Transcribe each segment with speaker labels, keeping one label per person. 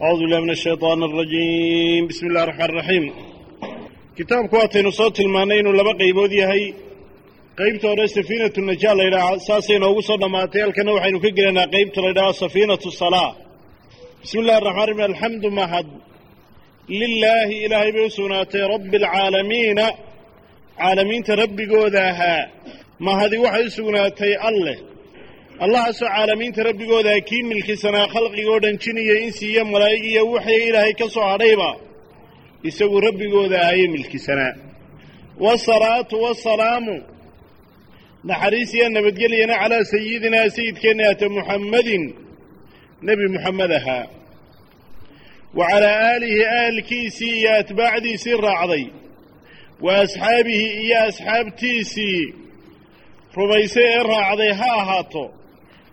Speaker 1: acuudu billahi min ashaytaan alrajiim bismi illahi raxmaan raxiim kitaabku waataynu soo tilmaannay inuu laba qaybood yahay. Qaybta hore safiinatu najaa la yidhaaha saasay noogu soo dhammaatay halkana waxaynu ka gelaynaa qaybta la yidhaha safiinatu salaa bismi illahi raxmaan raxiim alxamdu mahad. Lilaahi ilaahay bay u sugnaatay rabbi alcaalamiina caalamiinta rabbigooda ahaa. Mahadi waxay u sugnaatay alleh allahaasoo caalamiinta rabbigoodaa kii milkisanaa khalqigoo dhan jin iyo insi iyo malaa'ig iyo waxay ilaahay ka soo hadhayba isagu rabbigooda ahayee milkisanaa. Wasalaatu wasalaamu naxariis iyo nabadgelyana calaa sayidinaa sayidkeenna ata muxammadin nebi muxamed ahaa. Wa calaa aalihi aalkiisii iyo atbaacdiisii raacday. Wa asxaabihi iyo asxaabtiisii rumaysay ee raacday ha ahaato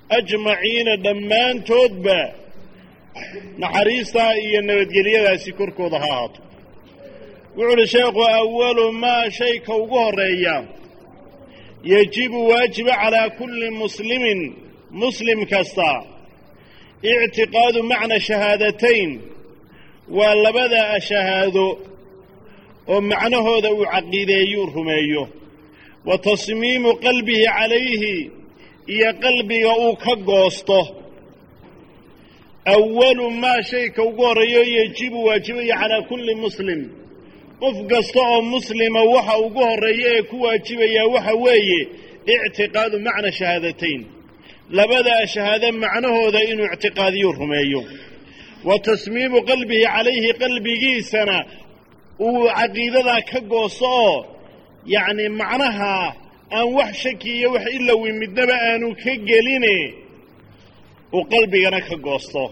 Speaker 1: ajmaciina dhammaantoodba naxariistaa iyo nabadgelyadaasi korkooda ha ahaato. Wuxu uhi sheekhu awalu maa shayka ugu horreeya. Yejibu waajiba calaa kulli muslimin muslim kasta. Ictiqaadu macna shahaadatayn waa labada shahaado oo macnahooda uu caqiideeyuu rumeeyo. Wa tasmiimu qalbihi calayhi iyo qalbiga uu ka goosto. Awalu maa shayka ugu horreeyo yejibu waajibaya calaa kulli muslim. Qof kasta oo muslima waxa ugu horreeya ee ku waajibayaa waxa weeye ictiqaadu macna shahaadatayn labadaa shahaado macnahooda inuu ictiqaadiyo rumeeyo. Wa tasmiimu qalbihi calayhi qalbigiisana uu caqiidadaa ka goosto oo yacni macnaha aan wax shaki iyo wax ilowi midnaba aanu ka geline uu qalbigana ka goosto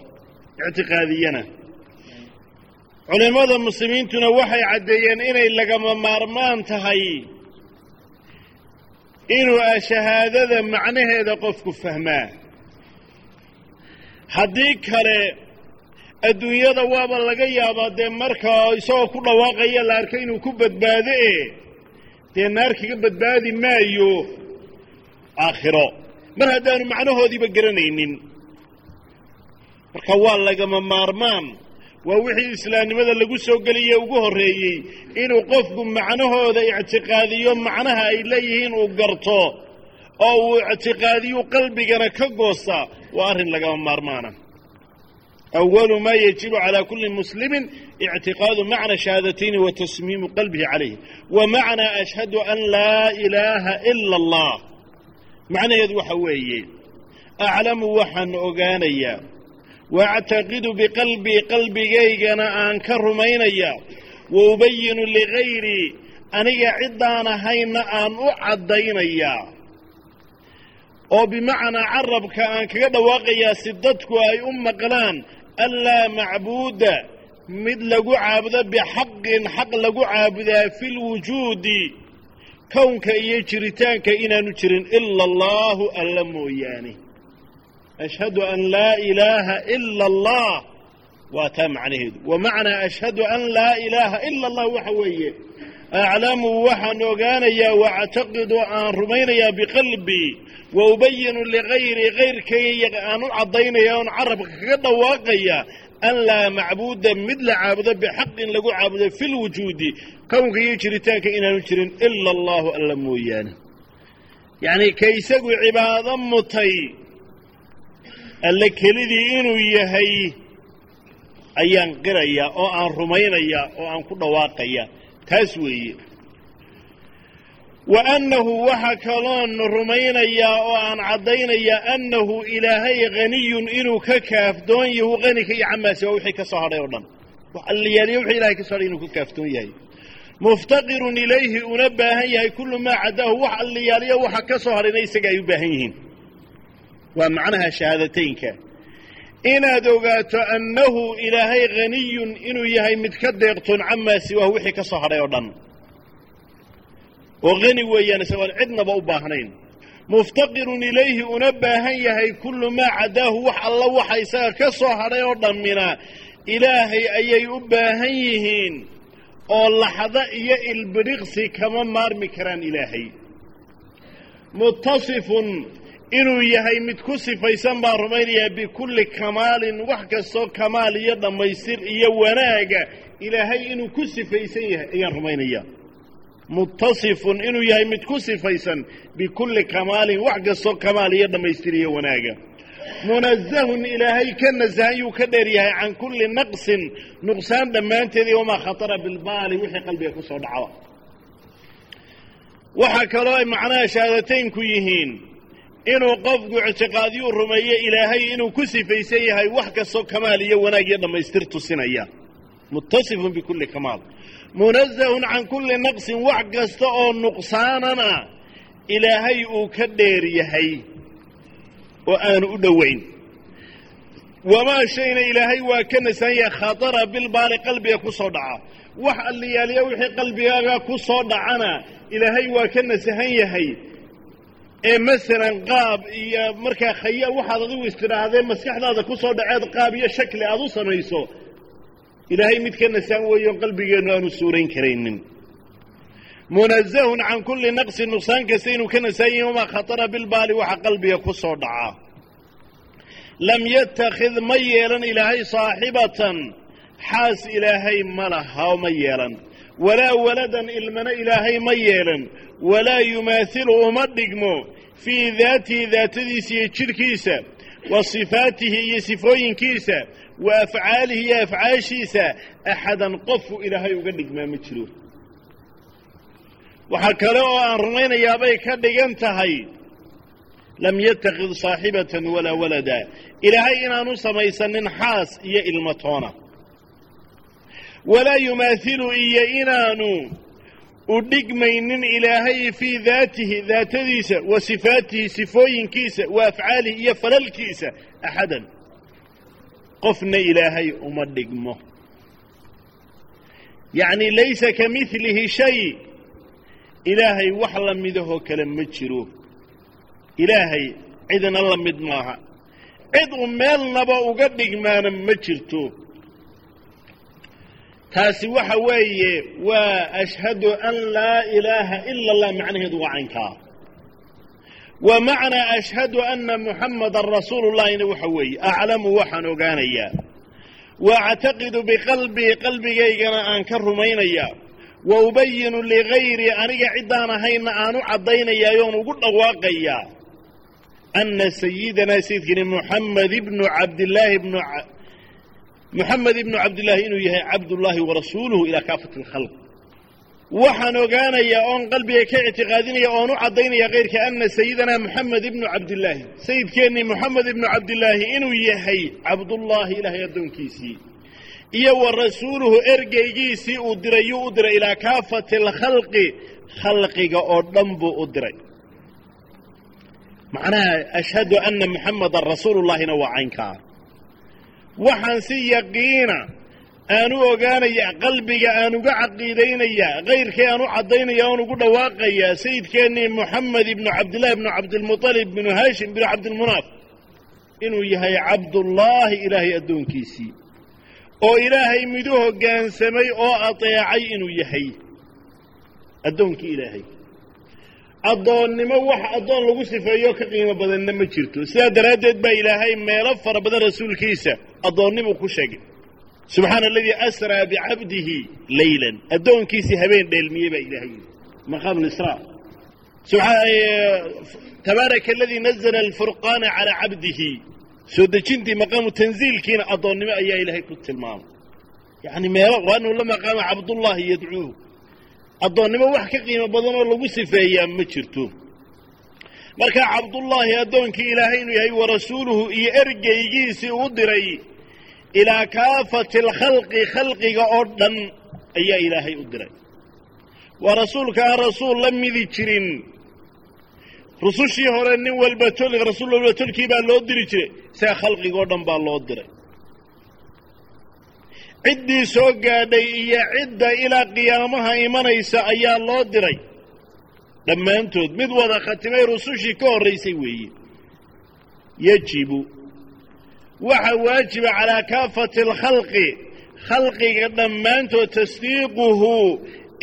Speaker 1: ictiqaadiyana culimmada muslimiintuna waxay caddeeyeen inay lagama maarmaan tahay inuu shahaadada macnaheeda qofku fahmaa. Haddii kale adduunyada waaba laga yaabaa dee markaa isagoo ku dhawaaqaya la arkay inuu ku badbaado e dee naar kaga badbaadi maayo aakhiro. Mar haddaanu macnahoodiiba garanaynin. Marka waa lagama maarmaan. Waa wixii islaamnimada lagu soo geliye ugu horreeyey inuu qofku macnahooda ictiqaadiyo macnaha ay leeyihiin uu garto oo uu ictiqaadiyu qalbigana ka goosta waa arrin lagama maarmaana. Awalu maa yajibu calaa kulli muslimin ictiqaadu macna shahaadatayni wa tasmiimu qalbihi calayhi wa macnaa ashhadu an laa ilaaha ila allah macnaheedu waxa weeye aclamu waxaan ogaanayaa waactaqidu biqalbii qalbigaygana aan ka rumaynayaa wa ubayinu ligayrii aniga ciddaan ahayna aan u caddaynayaa oo bimacnaa carabka aan kaga dhawaaqayaa si dadku ay u maqlaan anlaa macbuuda mid lagu caabudo bixaqin xaq lagu caabudaa fi lwujuudi kownka iyo jiritaanka inaanu jirin ila allaahu alla mooyaane. Ashhadu an laa ilaaha ila allah waa taa macnaheedu. Wa macnaa ashhadu an laa ilaaha ila allah waxa weeye aclamu waxaan ogaanayaa waactaqidu aan rumaynayaa biqalbii wa ubayinu ligayri kayrkayga aan u caddaynaya oon carabka kaga dhawaaqaya an laa macbuuda mid la caabudo bixaqin lagu caabudo fi lwujuudi kownka iyo jiritaanka inaanu jirin ila allahu alla mooyaane. Yacnii ka isagu cibaado mutay alle kelidii inuu yahay ayaan qirayaa oo aan rumaynayaa oo aan ku dhawaaqaya taas weeye wa annahu waxa kaloon rumaynayaa oo aan caddaynayaa annahu ilaahay haniyun inuu ka kaafdoon yahu qani ka iyo camaasi waa wixii ka soo hadhay oo dhan. Allayaaliyo wixii ilahay ka so hadhay inuu ka kaafdoon yahay. Muftaqirun ilayhi una baahan yahay kullu maa caddaahu wax allayaaliyo waxa ka soo hadhayna isaga ay u baahan yihiin. Waa macnaha shahaadateynka. Inaad ogaato annahu ilaahay haniyun inuu yahay mid ka deeqtoon camaa siwaahu wixii ka soo hadhay oo dhan oo hani weeyaan isagoon cidnaba u baahnayn. Muftaqirun ilayhi una baahan yahay kullu maa caddaahu wax alla waxa isaga ka soo hadhay oo dhammina ilaahay ayay u baahan yihiin oo laxdo iyo ilbidhiqsi kama maarmi karaan ilaahay. Muttasifun inuu yahay mid ku sifaysan baan rumaynayaa bikulli kamaalin wax kastoo kamaal iyo dhammaystir iyo wanaaga ilaahay inuu ku sifaysan yahay ayaan rumaynayaa muttasifun inuu yahay mid ku sifaysan bikulli kamaalin wax kastoo kamaal iyo dhammaystir iyo wanaaga. Munazahun ilaahay ka nasahan yuu ka dheer yahay can kulli naqsin nuqsaan dhammaanteedii wamaa khatara bilbaali wixii qalbiga ku soo dhacda waxaa kaloo ay macnaha shahaadateynku yihiin inuu qofku ictiqaadiyuu rumeeyo ilaahay inuu ku sifaysan yahay wax kastoo kamaal iyo wanaag iyo dhammaystir tusinaya. Muttasifun bikulli kamaal munazahun can kulli naqsin wax kasta oo nuqsaanana ilaahay uu ka dheer yahay oo aanu u dhowayn wamaa shayna ilaahay waa ka nasahan yahay khatara bilbaali qalbiga ku soo dhaca. Wax alliyaaliya wixii qalbigaaga ku soo dhacana ilaahay waa ka nasahan yahay. Ee masalan qaab iyo markaa khaya waxaad adigu istidhaahdee maskaxdaada ku soo dhaceed qaab iyo shakli aad u samayso ilaahay mid ka nasahan weeyo qalbigeennu aanu suurayn karaynin munazahun can kulli naqsin nuqsaan kasta inuu ka nasahan yahay wamaa khatara bilbaali waxa qalbiga ku soo dhaca lam yattakhid ma yeelan ilaahay saaxibatan xaas ilaahay ma laha oo ma yeelan walaa waladan ilmana ilaahay ma yeelan walaa yumaathilu uma dhigmo fii daatihi daatadiisa iyo jidhkiisa wa sifaatihi iyo sifooyinkiisa wa afcaalihi iyo afcaashiisa axadan qofu ilaahay uga dhigmaa ma jiro. Waxaa kale oo aan rumaynayaabay ka dhigan tahay. Lam yatakid saaxibatan walaa walada. Ilaahay inaanu samaysanin xaas iyo ilmatoona walaa yumaathilu iyo inaanu u dhigmaynin ilaahay fii daatihi daatadiisa wa sifaatihi sifooyinkiisa wa afcaalihi iyo falalkiisa axadan qofna ilaahay uma dhigmo. Yacni laysa ka milihi shay. Ilaahay wax la midahoo kale ma jiro. Ilaahay cidna la mid maaha. Cid u meelnaba uga dhigmaana ma jirto. Taasi waxa weeye waa ashhadu an laa ilaaha ila allah macnaheedu waa caynkaa wa macnaa ashhadu anna muxamadan rasuulu llahina waxa weeye aclamu waxaan ogaanayaa. Wa actaqidu biqalbii qalbigaygana aan ka rumaynayaa wa ubayinu ligayrii aniga ciddaan ahayna aan u caddaynayaayoon ugu dhawaaqayaa anna sayidanaa sayidkani muxamed ibnu cabdillaahi bnu muxamed ibnu cabdillaahi inuu yahay cabdullaahi wa rasuuluhu ilaa kaafati alkhalq waxaan ogaanayaa oon qalbiga ka ictiqaadinaya oon u caddaynaya kayrka anna sayidanaa muxamed ibnu cabdillaahi sayidkeennii moxamed ibnu cabdillaahi inuu yahay cabdullaahi ilaahay addoonkiisii. Iyo wa rasuuluhu ergeygiisii uu diray yuu u diray ilaa kaafati alkhalqi khalqiga oo dhan buu u diray. Macnaha ashhadu anna muxamadan rasuulullaahina waa caynkaa. Waxaan si yaqiina aan u ogaanayaa qalbiga aan uga caqiidaynayaa kayrkii aan u caddaynaya oon ugu dhawaaqayaa sayidkeennii moxamed ibnu cabdillahi ibnu cabdilmuطalib binu haashim binu cabdilmunaaf. Inuu yahay cabdullaahi ilaahay addoonkiisii oo ilaahay midu hoggaansamay oo adeecay inuu yahay. Addoonkii ilaahay. Addoonnimo wax addoon lagu sifeeyo ka qiimo badanna ma jirto. Sidaa daraaddeed baa ilaahay meelo fara badan rasuulkiisa addoonnimuu ku sheegay subxaana aladii asraa bicabdihi leylan addoonkiisii habeen dheelmiyey baa ilahay yidhi. Maqaam lisraa tabaaraka aladii nazla alfurqaana calaa cabdihi soo dejintii maqaamu tanziilkiina addoonnimo ayaa ilaahay ku tilmaamay. Yacni meelo waanuu la maqaama cabdullaahi yadcuuhu. Addoonnimo wax ka qiimo badan oo lagu sifeeyaa ma jirto. Marka cabdullaahi addoonkii ilaahay inuu yahay wa rasuuluhu iyo ergeygiisii uu diray ilaa kaafati alkhalqi khalqiga oo dhan ayaa ilaahay u diray waa rasuulka aan rasuul la midi jirin. Rusushii hore nin walba tol rasuul walba tolkii baa loo diri jiray isaga khalqigoo dhan baa loo diray ciddii soo gaadhay iyo cidda ilaa qiyaamaha imanaysa ayaa loo diray dhammaantood mid wada khatimay rusushii ka horraysay weeye. Yejibu waxa waajiba calaa kaafati alkhalqi khalqiga dhammaantood tasdiiquhu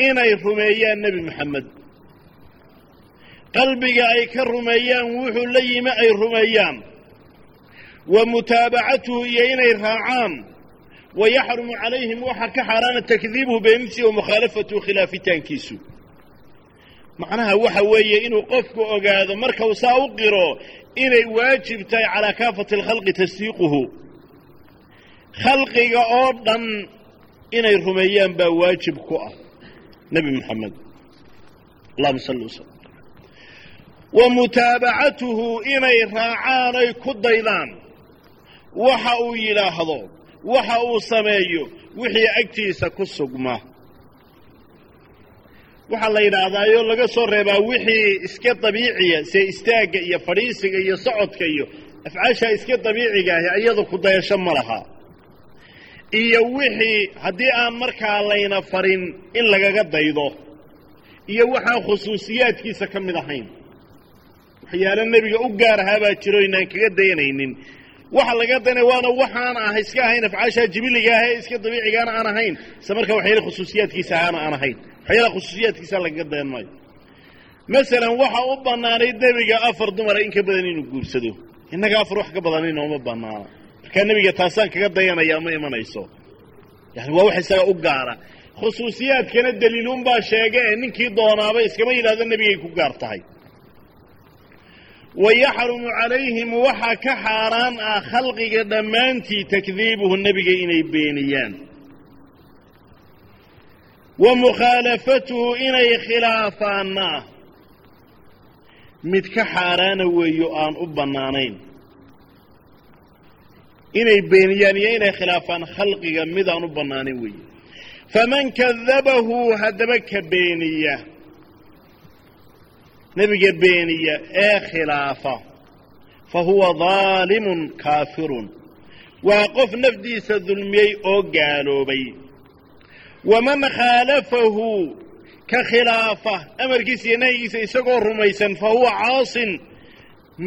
Speaker 1: inay rumeeyaan nebi moxamed qalbiga ay ka rumeeyaan wuxuu la yimi ay rumeeyaan. Wa mutaabacatuhu iyo inay raacaan. Wa yaxrumu calayhim waxaa ka xaaraana takdiibuhu beenintiisa wa mukhaalafatuhu khilaafitaankiisu. Macnaha waxa weeye inuu qofku ogaado markau saa u qiro inay waajib tahay calaa kaafati alkhalqi tasdiiquhu. Khalqiga oo dhan inay rumeeyaan baa waajib ku ah nebi moxamed allahuma salli wasalam wa mutaabacatuhu inay raacaan ay ku daydaan waxa uu yidhaahdo waxa uu sameeyo wixii agtiisa ku sugma waxaa la yidhaahdaayoo laga soo reebaa wixii iska dabiiciya see istaagga iyo fadhiisiga iyo socodka iyo afcaashaa iska dabiiciga ahi iyadu ku dayasho ma laha. Iyo wixii haddii aan markaa layna farin in lagaga daydo iyo waxaan khusuusiyaadkiisa ka mid ahayn. Waxyaalo nebiga u gaar ahaa baa jiro inaan kaga dayanaynin waxa laga daynaya waana waxaan ah iska ahayn afcaashaa jibiliga ah ee iska dabiicigaana aan ahayn. Isla markaa waxyaala khusuusiyaadkiisa ahaana aan ahayn. Waxyaalaha khusuusiyaadkiisa lagaga dayan maayo. Masalan waxa u bannaanayd nebiga afar dumara in ka badan inuu guursado. Innaga afar wax ka badan inooma bannaana markaa nebiga taasaan kaga dayanayaa ma imanayso. Yani waa wax isaga u gaara. Khusuusiyaadkana daliilunbaa sheega ee ninkii doonaaba iskama yidhahdo nebigay ku gaar tahay wa yaxrumu calayhim waxaa ka xaaraan ah khalqiga dhammaantii takdiibuhu nebiga inay beeniyaan wa mukhaalafatuhu inay khilaafaanna mid ka xaaraana weeyo aan u bannaanayn inay beeniyaan iyo inay khilaafaan khalqiga mid aan u bannaanayn weeye faman kadabahu haddaba ka beeniya nebiga beeniya ee khilaafa fa huwa daalimun kaafirun waa qof nafdiisa dulmiyey oo gaaloobay waman khaalafahu ka khilaafa amarkiisa iyo nahyigiisa isagoo rumaysan fa huwa caasin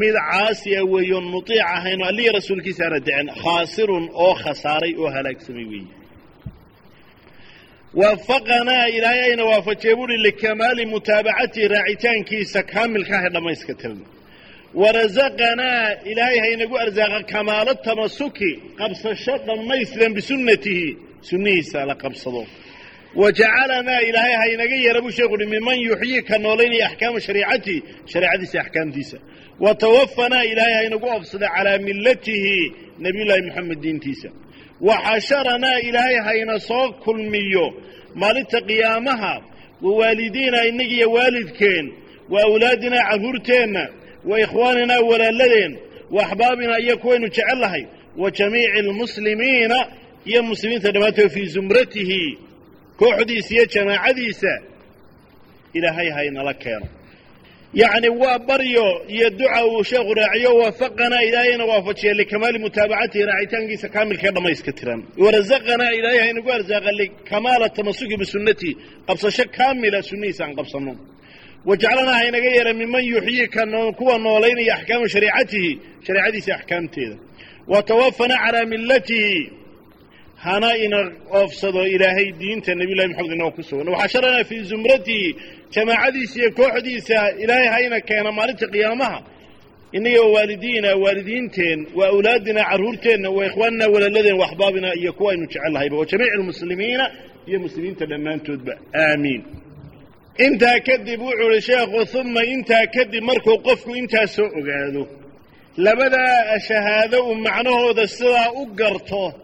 Speaker 1: mid caasi a weeyoon muiic ahayn allihi rasuulkiisa aana dicin khaasirun oo khasaaray oo halaagsamay weeye waafaqanaa ilaahay ayna waafajiyey buuhi likamaali mutaabacatihi raacitaankiisa kaamilka ah ee dhammayska tiran warasaqanaa ilaahay haynagu arsaaqa kamaalo tamasuki qabsasho dhammaystiran bisunnatihi sunnihiisa la qabsado wa jacalanaa ilaahay haynaga yeera buu sheekhu uhi miman yuxyii ka noolaynaya axkaama shariicatihi shareecadiisa axkaamtiisa wa tawafanaa ilaahay haynagu ofsada calaa millatihi nebiyullaahi moxamed diintiisa wa xasharanaa ilaahay hayna soo kulmiyo. Maalinta qiyaamaha wa waalidiina innagiiyo waalidkeen wa awlaadinaa carruurteenna wa ikhwaaninaa walaaladeen wa axbaabinaa iyo kuwaynu jecel lahay wa jamiici almuslimiina iyo muslimiinta dhammaantood fii zumratihi kooxdiisa iyo jamaacadiisa ilaahay haynala keeno yacni waa baryo iyo duca uu sheekhu raaciyo waafaqanaa ilaahayna waafajiya likamaali mutaabacatihi raacitaankiisa kaamilkae dhammayska tiran. Warasaqanaa ilaahay haynagu arsaaqa likamaala tamasuki bisunnatihi qabsasho kaamila sunnihiisa aan qabsanno. Wajaclanaa haynaga yeera miman yuxyii ka kuwa noolaynaya axkaama shariicatihi shareecadiisa axkaamteeda. Wa tawafanaa calaa millatihi hana ina oofsado ilaahay diinta nebiyullahi maxamed inoo ku sugan. Waxasharanaa fii zumratihi jamaacadiisa iyo kooxdiisa ilaahay hayna keena maalinta qiyaamaha. Innaga wa waalidiina waalidiinteen wa awlaadina carruurteenna wa ikhwaanina walaaladeen wa axbaabina iyo kuwa aynu jecel wa jamiici almuslimiina iyo muslimiinta dhammaantoodba. Aamiin intaa kadib wuxuu uhi sheekhu uma intaa kadib markuu qofku intaa soo ogaado labadaa shahaado uu macnahooda sidaa u garto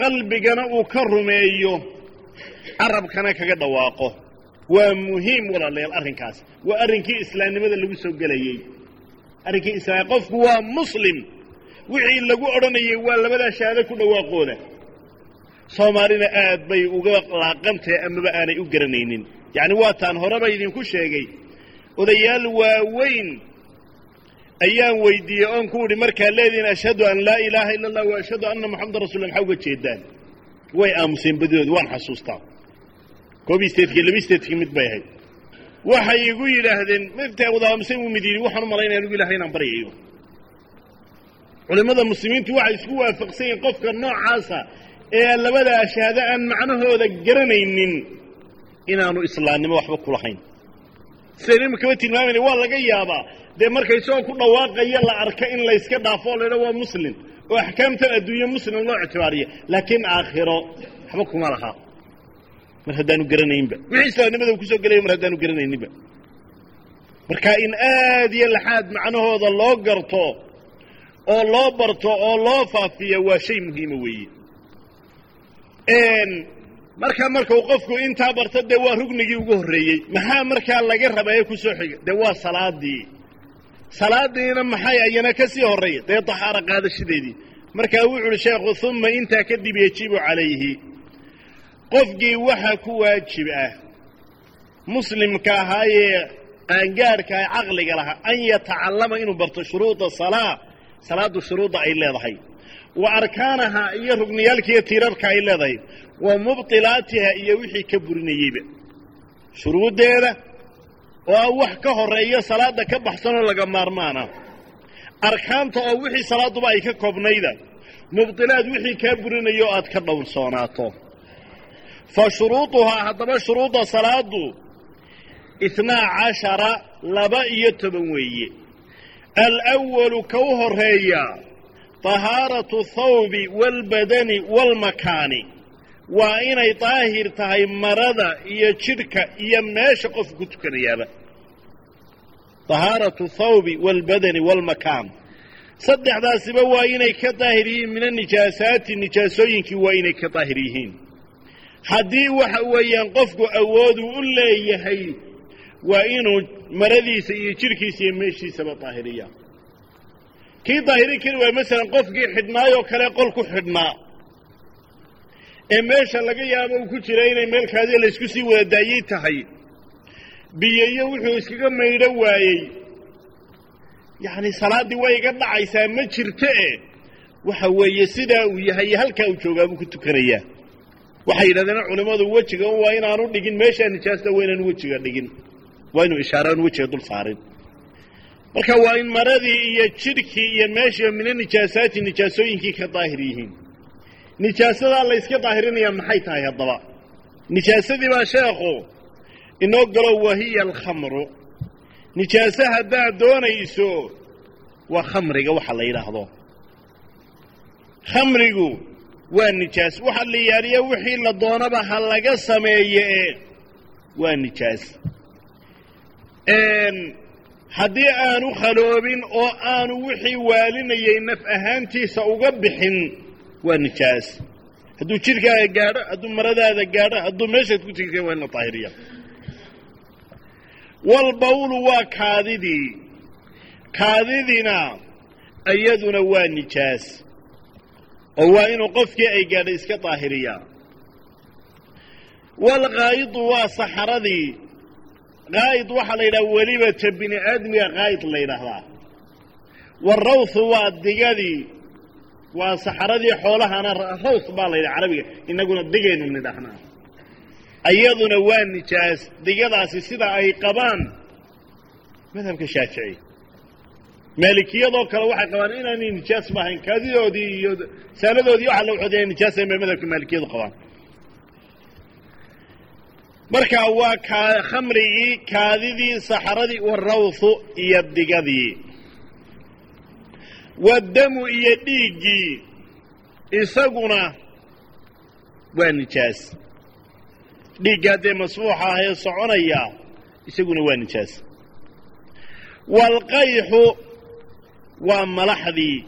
Speaker 1: qalbigana uu ka rumeeyo carabkana kaga dhawaaqo. Waa muhiim walaalayaal arrinkaas. Waa arrinkii islaamnimada lagu soo gelayey. Arrinkii islaam qofku waa muslim. Wixii lagu odhanayay waa labadaa shahaado ku dhawaaqooda. Soomaalina aad bay uga laaqantahay amaba aanay u garanaynin. Yacni waa taan horeba idinku sheegay. Odayaal waaweyn ayaan weydiiyey oon ku idhi markaa leediin ashhadu an laa ilaaha illa allah wa ashhadu anna moxamadan rasul maxaa uga jeedaan? Way aamuseen badidooda waan xasuustaa. Koob isteedkii laba isteedkii mid bay ahayd. Waxay igu yidhaahdeen maftaa wada aamuseen wuu mid waxaan u malaynaya anugu ilahay inaan baryayo. Culimmada muslimiintu waxay isku waafaqsan yihiin qofka noocaasa ee labadaa shahaado aan macnahooda garanaynin inaanu islaamnimo waxba kulahayn sidaynu imakaba tilmaamayna waa laga yaabaa. Dee marka isagoo ku dhawaaqaya la arka in layska dhaafo o laydha waa muslim. Oo axkaamtan adduunye muslim loo ictibaariya laakiin aakhiro waxba kuma laha. Mar haddaanu garanaynba. Wixii islaamnimada uu ku soo gelaya mar haddaanu garanayninba marka in aad iyo laxaad macnahooda loo garto oo loo barto oo loo faafiya waa shay muhiima weeye markaa markau qofku intaa barto dee waa rugnigii ugu horreeyey. Maxaa markaa laga rabaa ee ku soo xiga? Dee waa salaadii. Salaadiina maxay ayana ka sii horreeya dee tahaaro qaadashadeedii markaa wuxu uhi sheekhu uma intaa kadib yajibu calayhi. Qofkii waxa ku waajib ah muslimka ahaayee ah caqliga lahaa an yatacallama inuu barto shuruuda salaa. Salaaddu shuruudda ay leedahay wa arkaanaha iyo rugniyaalkiiyo tiirarka ay leedahay wa mubtilaatiha iyo wixii ka burinayeyba. Shuruuddeeda oo wax ka horreeya salaadda ka baxsanoo laga maarmaana. Arkaanta oo wixii salaadduba ay ka koobnayda mubtilaad wixii kaa burinayo aad ka dhowrsoonaato. Fa shuruuduhaa haddaba shuruudda salaaddu itnaa cashara laba iyo toban weeye. Alwalu ka u horreeya tahaaratu thawbi waalbadani waalmakaani waa inay daahir tahay marada iyo jidhka iyo meesha qofku ku tukanayaaba tahaaratu thawbi waalbadani waalmakaan saddexdaasiba waa inay ka daahir yihiin min anijaasaati nijaasooyinkii waa inay ka daahir yihiin. haddii waxa weeyaan qofku awooduu u leeyahay waa inuu maradiisa iyo jidhkiisa iyo meeshiisaba daahiriya kii daahirin kari waaya masalan qofkii xidhnaayoo kale qol ku xidhnaa. Ee meesha laga yaabo uu ku jira inay meelkaadi laysku sii wada daayey tahay. Biyeyo wuxuu iskaga maydho waayey. Yacni salaaddii way iga dhacaysaa ma jirto e. Waxa weeye sidaa uu yahay iyo halkaa uu joogaa buu ku tukanayaa waxay yidhahdeen culimmadu wejiga waa inaanu dhigin meeshaa nijaasta waa inaanu wejiga dhigin. Waa inuu ishaaro aanu wejiga dul saarin marka waa in maradii iyo jidhkii iyo meeshii mina nijaasaati nijaasooyinkii ka daahir yihiin. Nijaasadaa la yska daahirinayaa maxay tahay haddaba? Nijaasadii baa sheekhu inoo galo wahiya alkhamru. Nijaaso haddaad doonayso waa khamriga waxa la yidhaahdo. Khamrigu waa nijaas. Waxa la yaaliya wixii la doonaba ha laga sameeye ee waa nijaas haddii aanu khaloobin oo aanu wixii waalinayay naf ahaantiisa uga bixin waa nijaas. Hadduu jidhkaaga gaadho hadduu maradaada gaadho hadduu meeshaad ku tegisa waa in daahiriya walbawlu waa kaadidii. Kaadidina iyaduna waa nijaas. Oo waa inuu qofkii ay gaadhay iska daahiriyaa walqaa'idu waa saxaradii qaa'id waxaa la yidhaha welibata bini aadmiga qaa'id la yidhaahdaa. Warawthu waa digadii waa saxaradii xoolahana rawth baa la yidhaha carabiga innaguna digaynu nidhahnaa iyaduna waa nijaas digadaasi sida ay qabaan madhabka shaafici. Maalikiyadoo kale waxay qabaan inaanay nijaas ba ahayn kaadidoodii iyo saaladoodii waxa la waxoodaya nijaasayn bay madhabka maalikiyadu qabaan marka waa khamrigii kaadidii saxaradii warawthu iyo digadii. Wadamu iyo dhiiggii isaguna waa nijaas. Dhiiggaa dee masfuuxa ah ee soconaya isaguna waa nijaas. Waalqayxu waa malaxdii.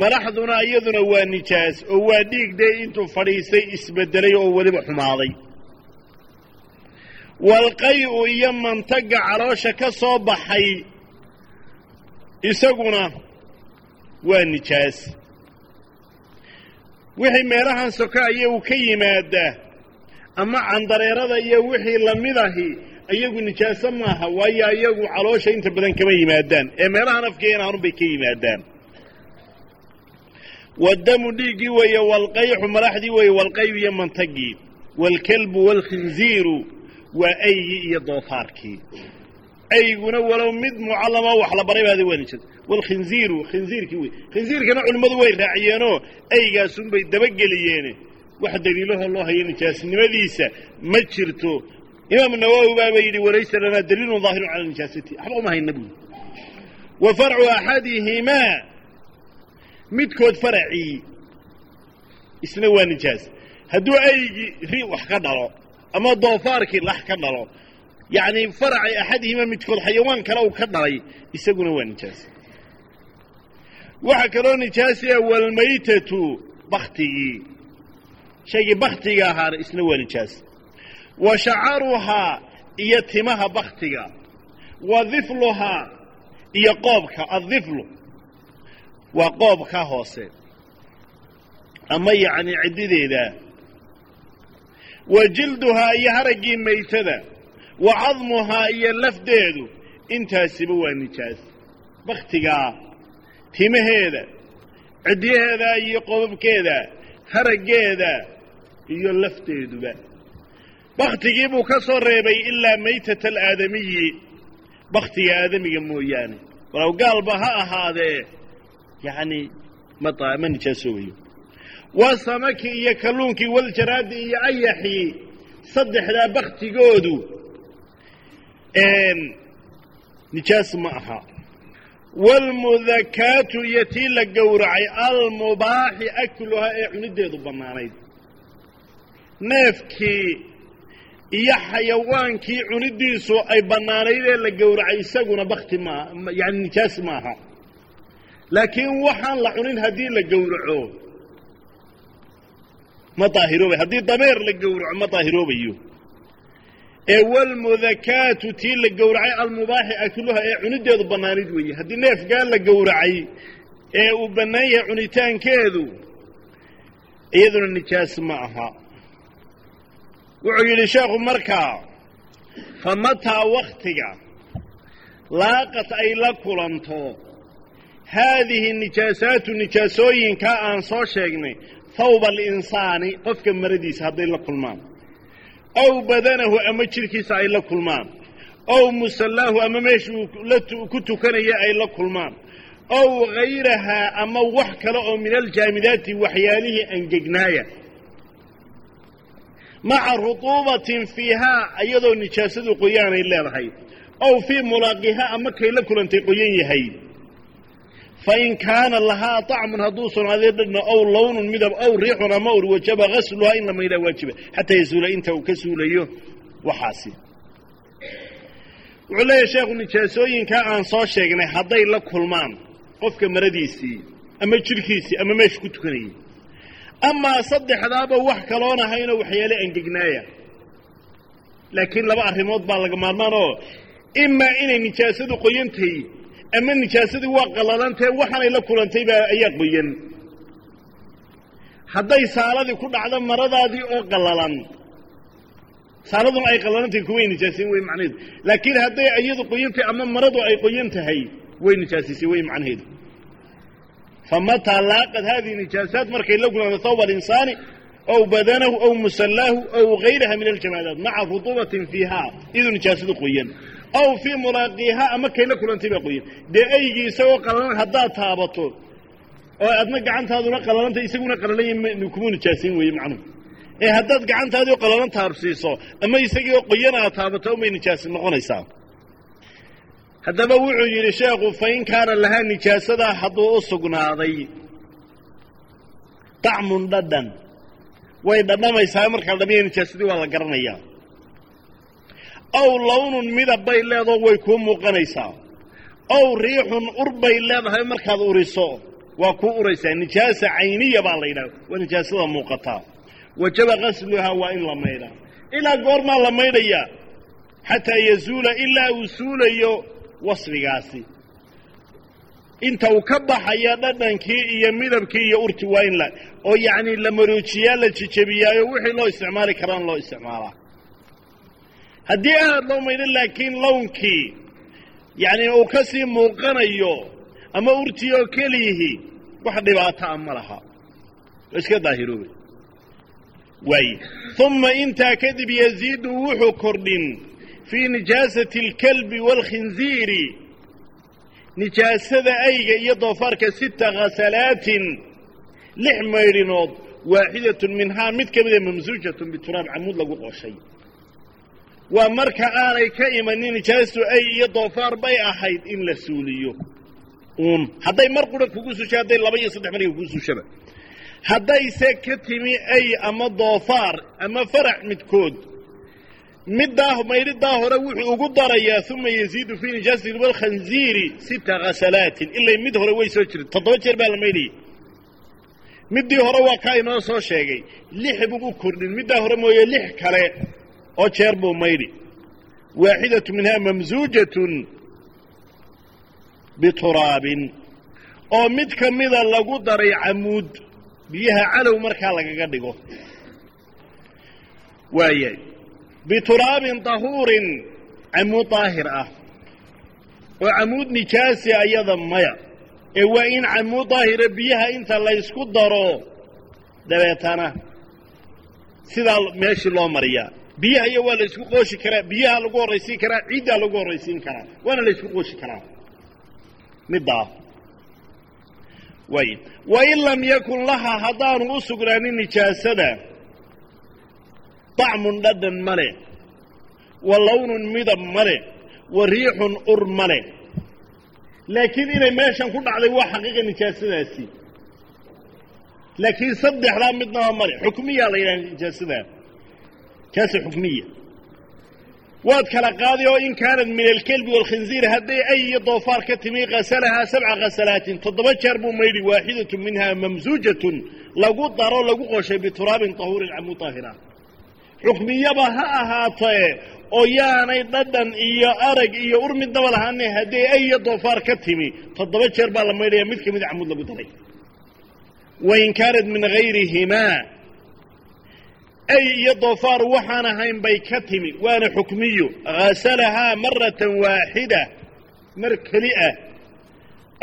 Speaker 1: Malaxduna iyaduna waa nijaas oo waa dhiig dee intuu fadhiistay isbeddelay oo weliba xumaaday waalqay'u iyo mantagga caloosha ka soo baxay isaguna waa nijaas. Wixii meelahan soka iyagu ka yimaada ama candareerada iyo wixii la mid ahi iyagu nijaaso maaha waayo iyagu caloosha inta badan kama yimaadaan. Ee meelahan afkeenaanun bay ka yimaadaan. Wadamu dhiiggii weeye walqayxu malaxdii weeye walqayu iyo mantagii waalkelbu waalkhinziiru waa aygii iyo doofaarkii. Ayguna walow mid mucallama wax la baray baada waa nijaas waalkhinziiru khinziirkii wey. Khinziirkana culimmadu way raaciyeenoo aygaasunbay dabageliyeene wax daliilahoo loo hayo nijaasnimadiisa ma jirto. Imaamu nawowi baaba yidhi walaysa lanaa daliilun daahirun cala nijaasati. Waxba uma hayna buuli wa farcu axadihimaa. Midkood faracii isna waa nijaas. Hadduu aygii ri wax ka dhalo ama doofaarkii lax ka dhalo. Yacni faraci axadihimaa midkood xayawaan kale uu ka dhalay isaguna waa nijaas waxaa kaloo nijaasiya walmaytatu baktigii. Shaygii baktiga ahaana isna waa nijaas wa shacaruhaa iyo timaha baktiga. Wa difluhaa iyo qoobka addiflu. Waa qoobka hoose. Ama yacni ciddideeda wa jilduhaa iyo haraggii maytada wa cadmuhaa iyo lafdeedu intaasiba waa nijaas. Baktigaa timaheeda ciddiyaheeda iyo qobabkeeda haraggeeda iyo lafteeduba baktigii buu ka soo reebay ilaa maytata alaadamiyi baktiga aadamiga mooyaane. Walow gaalba ha ahaadee yacni ma ma nijaasoobayo waa samaki iyo kalluunkii waljaraadi iyo ayaxii saddexdaa baktigoodu nijaas ma aha. Waalmudakaatu iyo tii la gowracay almubaaxi akluhaa ee cunideedu bannaanayd. Neefkii iyo xayawaankii cunidiisu ay bannaanayd ee la gowracay isaguna bakti maaha yani nijaas maaha laakiin waxaan la cunin haddii la gowraco ma daahiroobayo haddii dameer la gowraco ma daahiroobayo ee walmudakaatu tii la gowracay almubaaxi akluha ee cunideedu bannaanayd weeye. Haddii neefgaa la gowracay ee uu bannaan yahay cunitaankeedu iyaduna nijaas ma aha. Wuxuu yidhi sheekhu markaa fa mataa waktiga laaqad ay la kulanto? Haadihi nijaasaatu nijaasooyinkaa aan soo sheegnay hawba alinsaani qofka maradiisa hadday la kulmaan. Aw badanahu ama jidhkiisa ay la kulmaan. Ow musallaahu ama meeshuu ku tukanaya ay la kulmaan. Ow hayrahaa ama wax kale oo min aljaamidaati waxyaalihii angegnaaya. Maca rutuubatin fiihaa iyadoo nijaasadu qoyaanay leedahay. Ow fii mulaaqihaa ama kay la kulantay qoyan yahay fain kaana lahaa طacmun hadduu sugnaaday dhadhna ow lawnun midab ow riixun ama ur wajaba gasluhaa in la maydhaa waajiba xataa yazuula inta uu ka suulayo waxaasi wuxuu leeyahay sheekhu nijaasooyinkaa aan soo sheegnay hadday la kulmaan qofka maradiisii ama jidhkiisii ama meesha ku tukanayay amaa saddexdaaba wax kaloon ahaynoo waxyaale angegnaaya laakiin laba arrimood baa laga maarmaan oo imaa inay nijaasadu qoyantahay ama nijaasadii waa qallalantahe waxaanay la kulantay baa ayaa qoyan. Hadday saaladii ku dhacdo maradaadii oo qallalan. Saaladuna ay qallalantahay kuway nijaasayn wey macnaheedu laakiin hadday iyadu qoyan tahay ama maradu ay qoyan tahay way nijaasisay wey macnaheedu famataa laaqad haadihi nijaasaat markay la kulanto thawba alinsaani ow badanahu ow musallaahu ow gayraha min aljamaadaat maca rutuubatin fiihaa. Iyadoo nijaasadu qoyan aw fii mulaaqiihaa ama kay la kulantay baa qoyan dee aygii isagoo qallalan haddaad taabato oo adna gacantaaduna qallalantay isaguna qallalan kuma nijaasayn weeye macnuhu ee haddaad gacantaadii oo qallalan taabsiiso ama isagii oo qoyan aad taabato umay nijaasi noqonaysaa haddaba wuxuu yidhi sheekhu fain kaana lahaa nijaasadaa hadduu u sugnaaday dacmun dhadhan way dhadhamaysaa markaa dhamiya nijaasadii waa la garanayaa ow lawnun midab bay leedao way kuu muuqanaysaa. Ow riixun ur bay leedahay markaad uriso waa kuu uraysaa. Nijaasa cayniya baa la yidhaha waa nijaasada muuqataa wajaba qasluhaa waa in la maydhaa ilaa goormaa la maydhayaa xataa yazuula ilaa uu suulayo wasfigaasi inta uu ka baxaya dhadhankii iyo midabkii iyo urti waa in la oo yacni la maroojiyaa la jejebiyaayo wixii loo isticmaali karaan loo isticmaalaa haddii aad loo maydhan laakiin lawnkii yacni uu ka sii muuqanayo ama urtii oo keliyihi wax dhibaataa ma laha. Oo iska daahiroobe waaye uma intaa kadib yaziidu wuxuu kordhin fii nijaasati alkalbi waalkhinziiri nijaasada ayga iyo doofaarka sita khasalaatin lix maydhinood waaxidatun minhaa mid ka mida mamsuujatun bituraab camuud lagu qooshay waa marka aanay ka imanin nijaastu ay iyo doofaar bay ahayd in la suuliyo. Uun hadday mar qura kugu susha hadday laba iyo saddex marka kugu sushaba haddayse ka timi ay ama doofaar ama farac midkood middaa maydhidaa hore wuxuu ugu darayaa uma yaziidu fii nijaasati walkhanziiri sita khasalaatin ilay mid hore way soo jirta toddoba jeer baa la maydhayay middii hore waa kaa inoo soo sheegay. Lix buu u kordhin. Middaa hore mooye lix kale oo jeer buu maydhi waaxidatu minhaa mamsuujatun bituraabin oo mid ka mida lagu daray camuud. Biyaha calow markaa lagaga dhigo. Waayahay bituraabin tahuurin camuud daahir ah. Oo camuud nijaasi ayada maya. Ee waa in camuud daahira biyaha inta laysku daro dabeetana. Sidaa meeshii loo mariyaa biyaha iyo waa la ysku qooshi karaa biyaha lagu horraysiin karaa ciiddaa lagu horraysiin karaa. Waana la ysku qooshi karaa. Middaa way. Wain lam yakun laha haddaanu u sugnaanin nijaasada طacmun dhadhan male wa lownun midab male wa riixun ur male laakiin inay meeshan ku dhacday waa xaqiiqa nijaasadaasi. Laakiin saddexdaa midnaba male xukmiyaa la yidhaha nijaasadaa kaasi xukmiya. Waad kala qaadi oo in kaanat min alkelbi waalkhinziir hadday ay iyo doofaar ka timi kasalahaa sabca khasalaatin toddoba jeer buu maydhi waaxidatu minhaa mamsuujatun lagu daro lagu qoshay bituraabin tahuurin camuud daahira xukmiyaba ha ahaatee oo yaanay dhadhan iyo arag iyo ur midnaba lahaane hadday ay iyo doofaar ka timi toddoba jeer baa la maydhaya mid ka mid hayrihimaa ay iyo doofaar waxaan ahayn bay ka timi. Waana xukmiyo hasalahaa maratan waaxida mar keli ah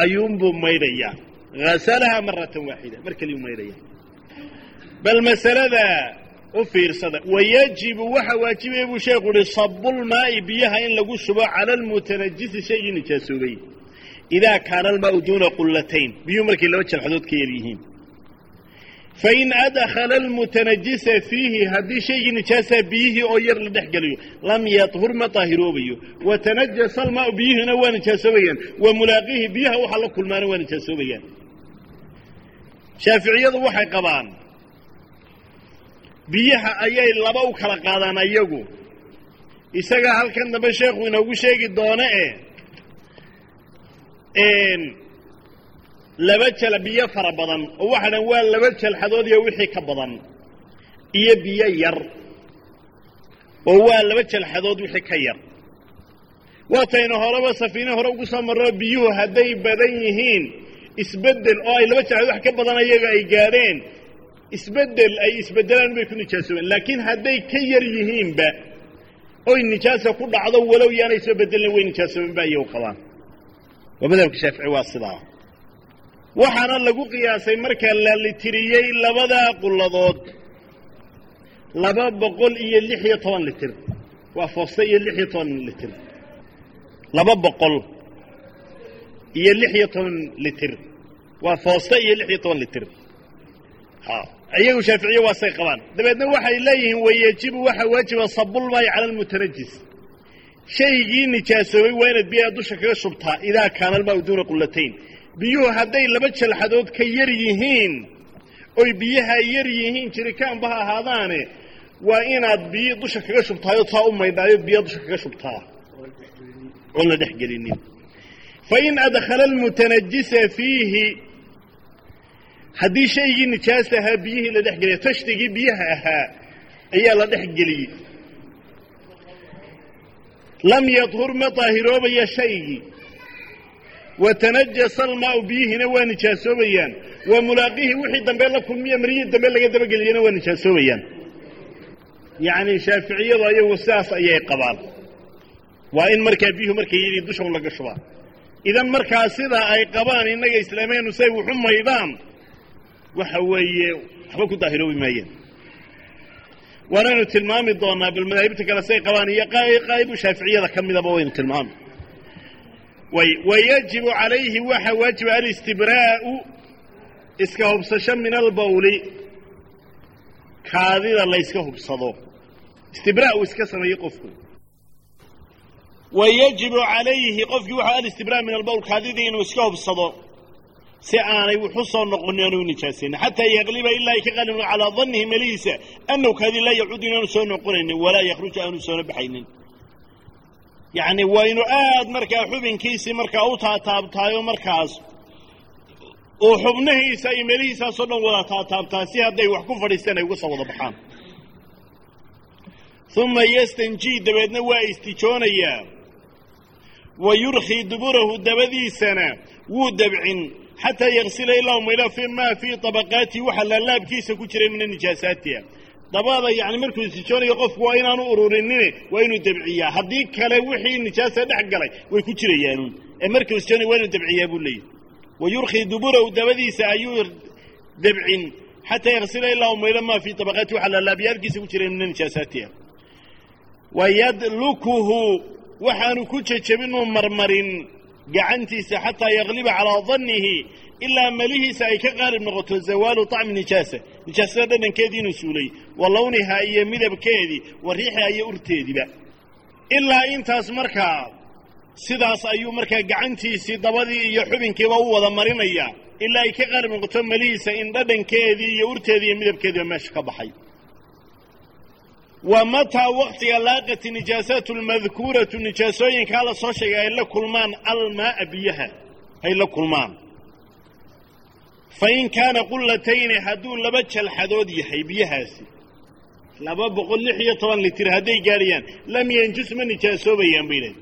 Speaker 1: ayuunbuu maydhayaa hasalahaa maratan waaxida mar keliyuu maydhaya bal masalada u fiirsada wayajibu waxa waajibaya buu sheekhu uhi sabulmaa'i biyaha in lagu shubo cala almutanajisi shaygii nijaasoobay idaa kaana almaau duuna qullatayn biyuhu markay laba jalxadood ka yar yihiin fain adkhala almutanajisa fiihi haddii shaygii nijaasaa biyihii oo yar la dhex geliyo lam yadhur ma daahiroobayo watanajasa almaau biyihiina waa nijaasoobayaan wa mulaaqiihi biyaha waxa la kulmaana waa nijaasoobayaan shaaficiyadu waxay qabaan biyaha ayay laba u kala qaadaan ayagu isagaa halkan dambe sheekhu inoogu sheegi doono e laba jal biyo fara badan oo waxa dhan waa laba jalxadood iyo wixii ka badan iyo biyo yar oo waa laba jalxadood wixii ka yar. Waataynu horeba safiine hore ugu soo marro biyuhu hadday badan yihiin isbeddel oo ay laba jalxadood wax ka badan ayaga ay gaadheen isbeddel ay isbeddelaan bay ku nijaasoobeen laakiin hadday ka yar yihiinba oy nijaasa ku dhacdo walow yaanay soo beddelin way nijaasoobeen ba iyagu qabaan. Waa madhabka shaafici waa sidaa waxaana lagu qiyaasay marka la litiriyey labadaa qulladood. Laba boqol iyo lix iyo toban litir. Waa fooste iyo lix iyo toban litir. Laba boqol iyo lix iyo toban litir. Waa fooste iyo lix iyo toban litir. Iyagu shaaficiye waasay qabaan. Dabeedna waxay leeyihiin wayajibu waxaa waajiba sabulmaayi cala almutanajis shaygii nijaasoobay waa inaad biyaha dusha kaga shubtaa idaa kaana almaau duuna qullatayn biyuhu hadday laba jalxadood ka yar yihiin oy biyaha yar yihiin jirikaanba ha ahaadaane waa inaad biyo dusha kaga shubtaayo taa u maydhaayo biyo dusha kaga shubtaa. Oon la dhex gelinin. Fain adkhala almutanajisa fiihi haddii shaygii nijaasa ahaa biyihii la dhex geliya biyaha ahaa ayaa la dhex geliyey. Lam yadhur ma daahiroobaya shaygii watanajasa almaau biyihiina waa nijaasoobayaan wa mulaaqihi wixii dambe la kulmiya maryihii dambe laga dabageliyana waa nijaasoobayaan yacni shaaficiyadu ayagu sidaas ayay qabaan waa in markaa biyuhu markay yidhi dushan laga shubaa idan markaa sidaa ay qabaan innaga islaameennu say wuxu maydhaan waxa weeye waxba ku daahiroobi maayeen waanaynu tilmaami doonaa bal madaahibta kale say qabaan iyo qaa'ibu shaaficiyada ka midaba waynu tilmaami wayajibu calayhi waxaa waajiba alistibraa'u iska hubsasho min albawli. Kaadida layska hubsado. Istibraa uu iska sameeyey qofku. Wa yajibu calayhi qofkii waxaa alistibraa min albowl kaadidii inuu iska hubsado. Si aanay wuxu soo noqonin aanu nijaasayn xataa yaqliba ilaa ka qalibno calaa dannihi melihiisa annahu kaadi laa yacuudu inaanu soo noqonaynin walaa yakhruju aanu soona baxaynin yacni waa inu aad markaa xubinkiisii markaa u taataabtaayo markaas. Uu xubnahiisa iyo melihiisaasoo dhan wada taataabtaa si hadday wax ku fadhiisteen ay uga soo wada baxaan. Uma yastanjii dabeedna waa istijoonayaa. Wa yurkhii duburahu dabadiisana wuu dabcin. Xataa yaksila ilaa mayla fi maa fii tabaqaatihi waxa laalaabkiisa ku jiray mina nijaasaatiha dabada yacni markuu istijoonayo qofku waa inaanu ururinine waa inuu dabciyaa. Haddii kale wixii nijaasa dhex galay way ku jirayaanuun ee markuu istijoonayo waa inuu dabciyaa buu leeyahy wa yurkhii duburahu dabadiisa ayuu dabcin. Xataa yaksila ilaa mayla maa fii tabaqaatihi waxa laalaabyaalkiisa ku jiray mina nijaasaatiha wayadlukuhu waxaanu ku jejebinuu marmarin gacantiisa xataa yagliba calaa dannihi ilaa melihiisa ay ka qaalib noqoto zawaalu طacmi nijaasa. Nijaasada dhadhankeedii inuu suulay wa lawnihaa iyo midabkeedii wa riixiha iyo urteediiba ilaa intaas markaa sidaas ayuu markaa gacantiisii dabadii iyo xubinkiiba u wada marinaya ilaa ay ka qaalib noqoto melihiisa in dhadhankeedii iyo urteedii iyo midabkeediiba meesha ka baxay. Wa mataa waktiga laaqati nijaasaatu lmadkuuratu nijaasooyinkaa la soo sheegay ay la kulmaan almaaa biyaha ay la kulmaan. Fa in kaana qullatayni hadduu laba jalxadood yahay biyahaasi laba boqol lix iyo toban litir hadday gaadhayaan lam yanjus ma nijaasoobayaan bay lehay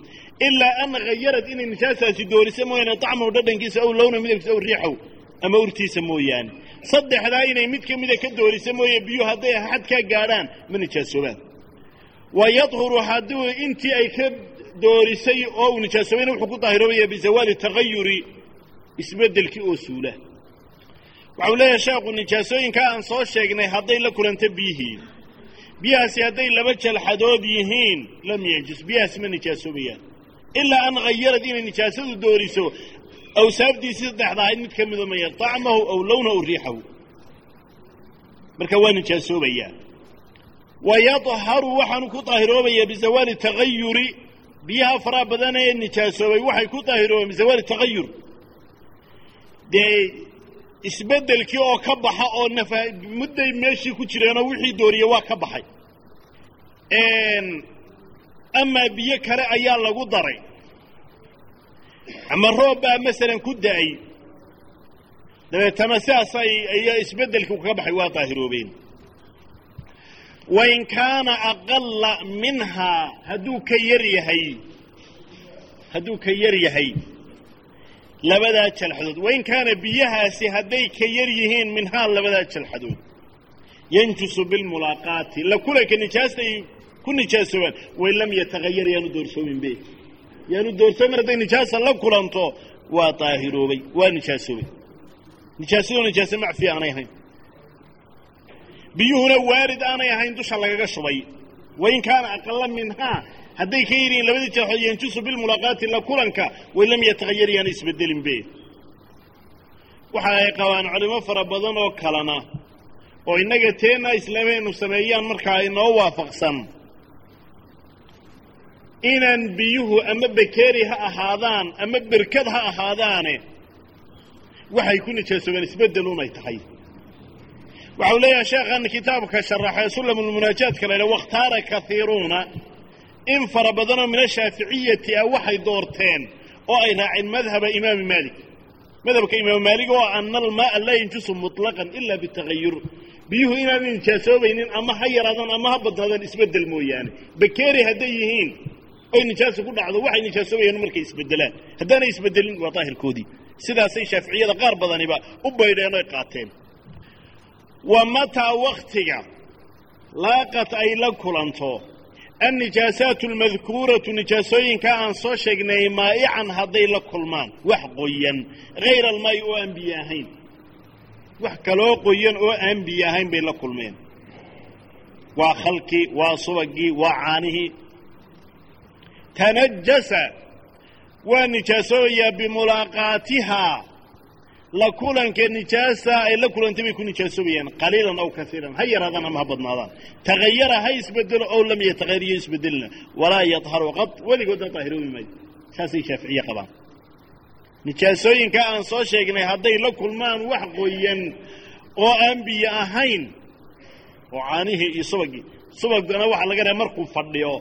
Speaker 1: ilaa an hayarad inay nijaasaasi doorisa mooyaane dacmahu dhadhankiisa ow lowna midabkiisa ow riixow ama urtiisa mooyaane. Saddexdaa inay mid ka mida ka doorisa mooye biyuhu hadday xadkaa gaadhaan ma nijaasoobaan. Wa yadhuru hadduu intii ay ka doorisay oo uu nijaasoobeyna wuxuu ku daahiroobaya bizawaali tagayuri isbeddelkii oo suula. Waxau leeyahay sheekhu nijaasooyinkaa aan soo sheegnay hadday la kulanta biyihii biyahaasi hadday laba jalxadood yihiin lam yanjus biyahaasi ma nijaasoobayaan. Ilaa an hayarad inay nijaasadu dooriso. Awsaafdiisii saddexda ahayd mid ka mida maya طacmahu aw lownahu aw riixahu. Marka waa nijaasoobayaa wa yadharu waxaanu ku daahiroobayaa bizawaali tagayuri biyaha faraha badan ee nijaasoobay waxay ku daahiroobayaan bizawaali tagayur dee isbeddelkii oo ka baxa oo nafa mudday meeshii ku jireenoo wixii dooriye waa ka baxay. Amaa biyo kale ayaa lagu daray. Ama roob baa masalan ku da'ay. Dabeetana sidaas ay iyo isbeddelkii kaga baxay waa daahiroobeen. Wain kaana aqala minhaa hadduu ka yar yahay hadduu ka yar yahay labadaa jalxadood. Wain kaana biyahaasi hadday ka yar yihiin minhaa labadaa jalxadood. Yanjusu bilmulaaqaati. La kulanka nijaasta ay ku nijaasoobaan wain lam yatahayar yaanu doorsoominbe yaanu doorsoomin hadday nijaasa la kulanto waa daahiroobay waa nijaasoobay nijaasado nijaase macfi aanay ahayn. Biyuhuna waarid aanay ahayn dusha lagaga shubay. Wain kaana aqala minhaa hadday ka yidhihiin labadii jalxood yanjusu bilmulaaqaati la kulanka wain lam yatahayar yaana isbedelinbe waxa ay qabaan culimo fara badan oo kalena oo innaga teenna islaameennu sameeyaan markaa inoo waafaqsan. Inaan biyuhu ama bakeri ha ahaadaan ama berkad ha ahaadaane waxay ku nijaasoobeen isbeddelunay tahay. Waxau leeyahay sheekhan kitaabka sharaxee sulamulmunaajaadka la ydhaha wakhtaara kaiiruuna in fara badanoo min ashaaficiyati ah waxay doorteen oo ay raaceen madhaba imaami maalik. Madhabka imaam maalig oo ana almaaa laa yanjusu muطlaqan ila bitagayur biyuhu inaanay nijaasoobaynin ama ha yaraadaan ama ha badnaadaan isbeddel mooyaane. Bakeri hadday yihiin oy nijaasa ku dhacdo waxay nijaasoobayaan markay isbedelaan haddaanay isbedelin waa daahirkoodii sidaasay shaaficiyada qaar badaniba u baydheen oy qaateen. Wa mataa waktiga laaqat ay la kulanto annijaasaatu almadkuuratu nijaasooyinka aan soo sheegnay maa'ican hadday la kulmaan wax qoyan hayra almaa'i oo aan ahayn wax kaloo qoyan oo aan ahayn bay la kulmeen waa khalkii waa subagii waa caanihii tanajasa waa nijaasoobayaa bimulaaqaatihaa la kulanka nijaasa ay la kulantay bay ku nijaasobayaan qaliilan aw kaiiran ha yaraadaan ama ha badnaadaan. Tagayara ha isbedelo ow lam yatagayar iyo isbedelina walaa yadharu qad weligoodna daahiroobi maayo. Saasay shaaficiye qabaan. Nijaasooyinka aan soo sheegnay hadday la kulmaan wax qoyan oo aan biyo ahayn oo caanihii iyo subagii. Subagana waxaa laga dhaha markuu fadhiyo.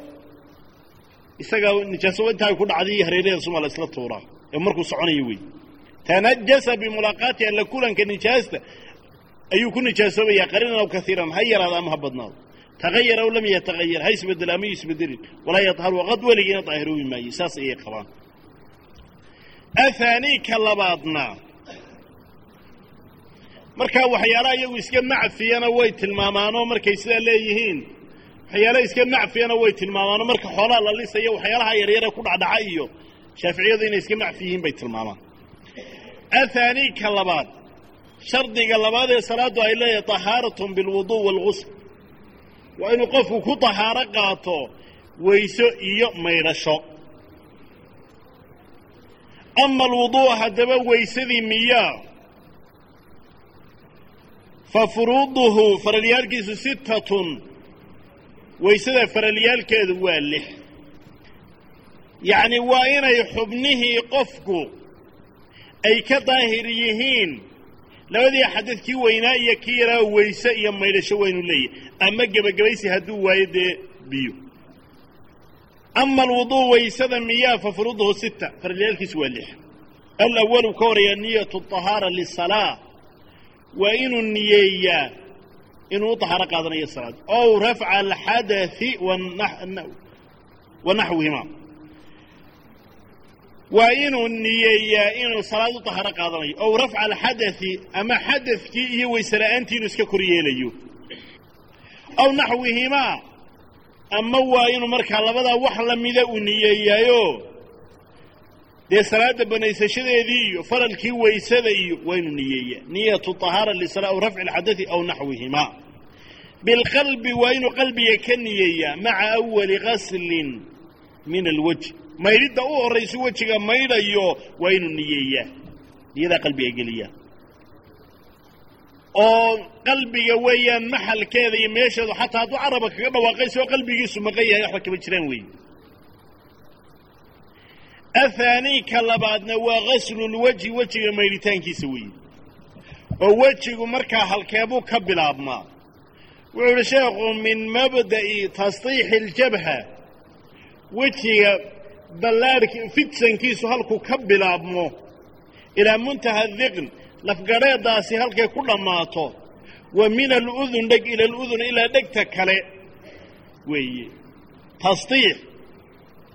Speaker 1: Isagaa nijaaso intaa ku dhacday hareeraheeda suma la isla tuuraa ee markuu soconayo wey tanajasa bimulaaqaatiha la kulanka nijaasta ayuu ku nijaasoobayaa qaliilan aw kaiiran ha yaraado ama ha badnaado tagayar aw lam yatagayar ha isbeddel ama isbedelin walaa yadharu qad weligiina daahiroobi maaye saas ayay qabaan ahaanii ka labaadna markaa waxyaalaha iyagu iska macfiyana way tilmaamaanoo markay sidaa leeyihiin waxyaalaha iska macfiyana way tilmaamaanoo marka xoolaha la lisayo waxyaalaha yaryare ku dhacdhaca iyo shaaficiyadu inay iska macfi yihiin bay tilmaamaan ahaanii ka labaad shardiga labaad ee salaaddu ay leedahay tahaaratun bilwuduu waalgusl waa inuu qofku ku tahaaro qaato weyso iyo maydhasho ama alwuduu haddaba weysadii miyaa fa furuuduhu faralyaalkiisu sittatun weysada faralyaalkeedu waa lix yacni waa inay xubnihii qofku ay ka daahir yihiin. Labadii xadadkii weynaa iyo kii yaraa weyse iyo maydhasho waynu leeyahy ama gebagabaysi hadduu waayo dee biyo. Ama alwuduu weysada miyaa fa furuuduhu sita faralyaalkiisu waa lix. Alawalu ka horreeya niyatu طahaara lisalaa. Waa inuu niyeeyaa inuu u qaadanayo salaad. Ow rafca alxadai wa naxwihima waa inuu niyeeyaa inuu salaad u taharo qaadanayo. Ow rafca alxadai ama xadakii iyo waysela'aantii inuu iska kor yeelayo. Aw naxwihimaa ama waa inuu markaa labadaa wax la mida uu niyeeyaayo dee salaadda banaysashadeedii iyo faralkii waysada iyo waa inuu niyeeyaa. Niyatu طahaara lisala aw rafci alxadai aw naxwihimaa bilqalbi waa inuu qalbiga ka niyeeyaa maca awali qaslin min alwaj maydhidda u horraysa wejiga maydhayo waa inuu niyeeyaa niyadaa qalbiga geliyaa oo qalbiga weeyaan maxalkeeda iyo meesheedu xataa hadduu caraba kaga dhawaaqayso oo qalbigiisu maqan yahay waxba kama jiraan weeye ahaanii ka labaadna waa gaslulwejhi wejiga maydhitaankiisa weeye oo wejigu markaa halkeebuu ka bilaabmaa. Wuxuu uhi sheekhu min mabda'i tasdiixi اljabha wejiga ballaarhki fidsankiisu halkuu ka bilaabmo. Ilaa muntaha diqn lafgadheeddaasi halkay ku dhammaato. Wa min aludun dheg ila aludun ilaa dhegta kale. Weeye. Tasdiix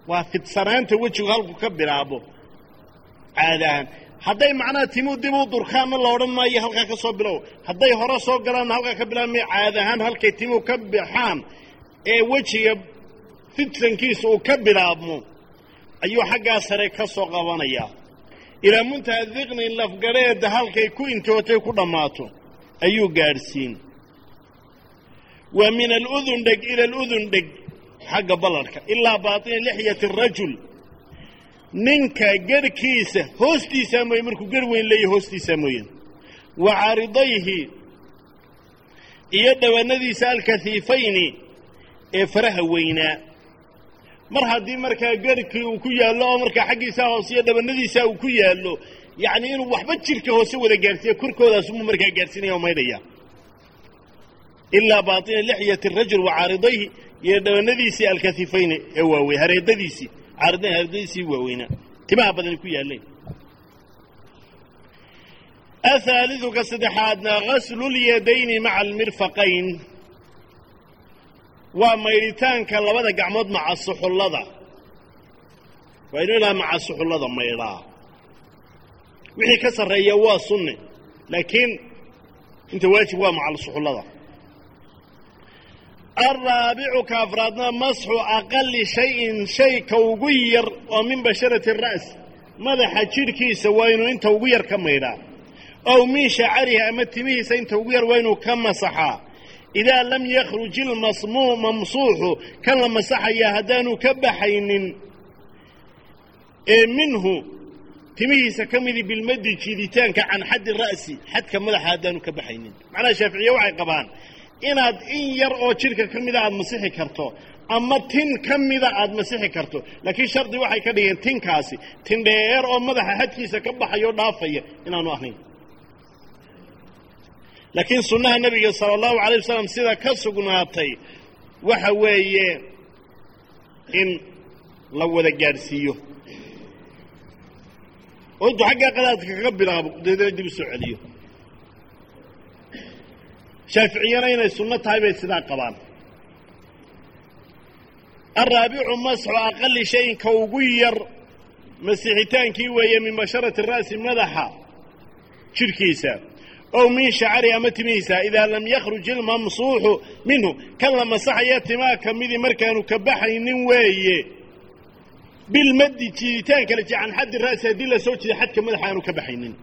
Speaker 1: waa fidsanaanta wejigu halku ka bilaabo caadahaan hadday macnaha timuu dib u durkaanna la odhan maayo halkaa ka soo bilow. Hadday hore soo galaanna halkaa ka bilaabmaya caadahaan halkay timuu ka baxaan ee wejiga fidsankiisa uu ka bilaabmo ayuu xaggaa sare ka soo qabanayaa ilaa muntaha diqnin lafgadheedda halkay ku intootay ku dhammaato ayuu gaadhsiin. Wa min aludun dheg ila aludun dheg xagga ballarhka ilaa baaطini lixyati arajul ninka gerhkiisa hoostiisaa mooye markuu ger weyn leeyahy hoostiisaa mooyaan wa caaridayhi iyo dhawaanadiisa alkahiifayni ee faraha weynaa mar haddii markaa gerhkii uu ku yaallo oo markaa xaggiisaa hoose iyo dhabanadiisaa uu ku yaallo yacni inuu waxba jirka hoose wada gaadhsiiya korkoodaasumuu markaa gaadhsiinaya oo maydhaya. Ilaa baaطini lixyati arajul wa caaridayhi iyo dhabanadiisii alkahiifayni ee waaweyn hareedadiisii caaridayn hareedadiisii waaweynaa timaha badani ku yaalleen. Ahaalidu ka saddexaadna gaslulyadayni maca almirfaqayn waa maydhitaanka labada gacmood maca suxullada. Waa inu ilaa maca suxullada maydhaa. Wixii ka sarreeya waa sunne laakiin inta waajib waa maca suxullada. Alraabicu ka afraadna masxu aqali shayin shay ka ugu yar oo min basharati ara's madaxa jidhkiisa waa inuu inta ugu yar ka maydhaa. Ow min shacarihi ama timihiisa inta ugu yar waa inuu ka masaxaa idaa lam yakhruj ilmasmuu mamsuuxu kan la masaxayaa haddaanu ka baxaynin ee minhu timihiisa ka midii bilmadi jiiditaanka can xaddi ra'si xadka madaxa haddaanu ka baxaynin macnaha shaaficiye waxay qabaan inaad in yar oo jidhka ka mida aada masixi karto ama tin ka mida aada masixi karto laakiin shardi waxay ka dhigeen tinkaasi tin dheer oo madaxa xadkiisa ka baxayo dhaafaya inaanu ahayn laakiin sunnaha nebiga sala allahu alay wasalam sida ka sugnaatay waxa weeye in la wada gaadhsiiyo. Oo xaggaa qadaadka kaga bilaabo deedana dib u soo celiyo. Shaaficiyana inay sunno tahay bay sidaa qabaan. Alraabicu masxu aqali shayin ka ugu yar masixitaankii weeye min basharati ra'si madaxa jidhkiisa ow min shacari ama timihiisa idaa lam yakhruj ilmamsuuxu minhu kan la masaxaya timaa ka midii markaanu ka baxaynin weeye bilmaddi jiiditaanka la jee can xaddi ra'si haddii la soo xadka madaxa aanu ka baxaynin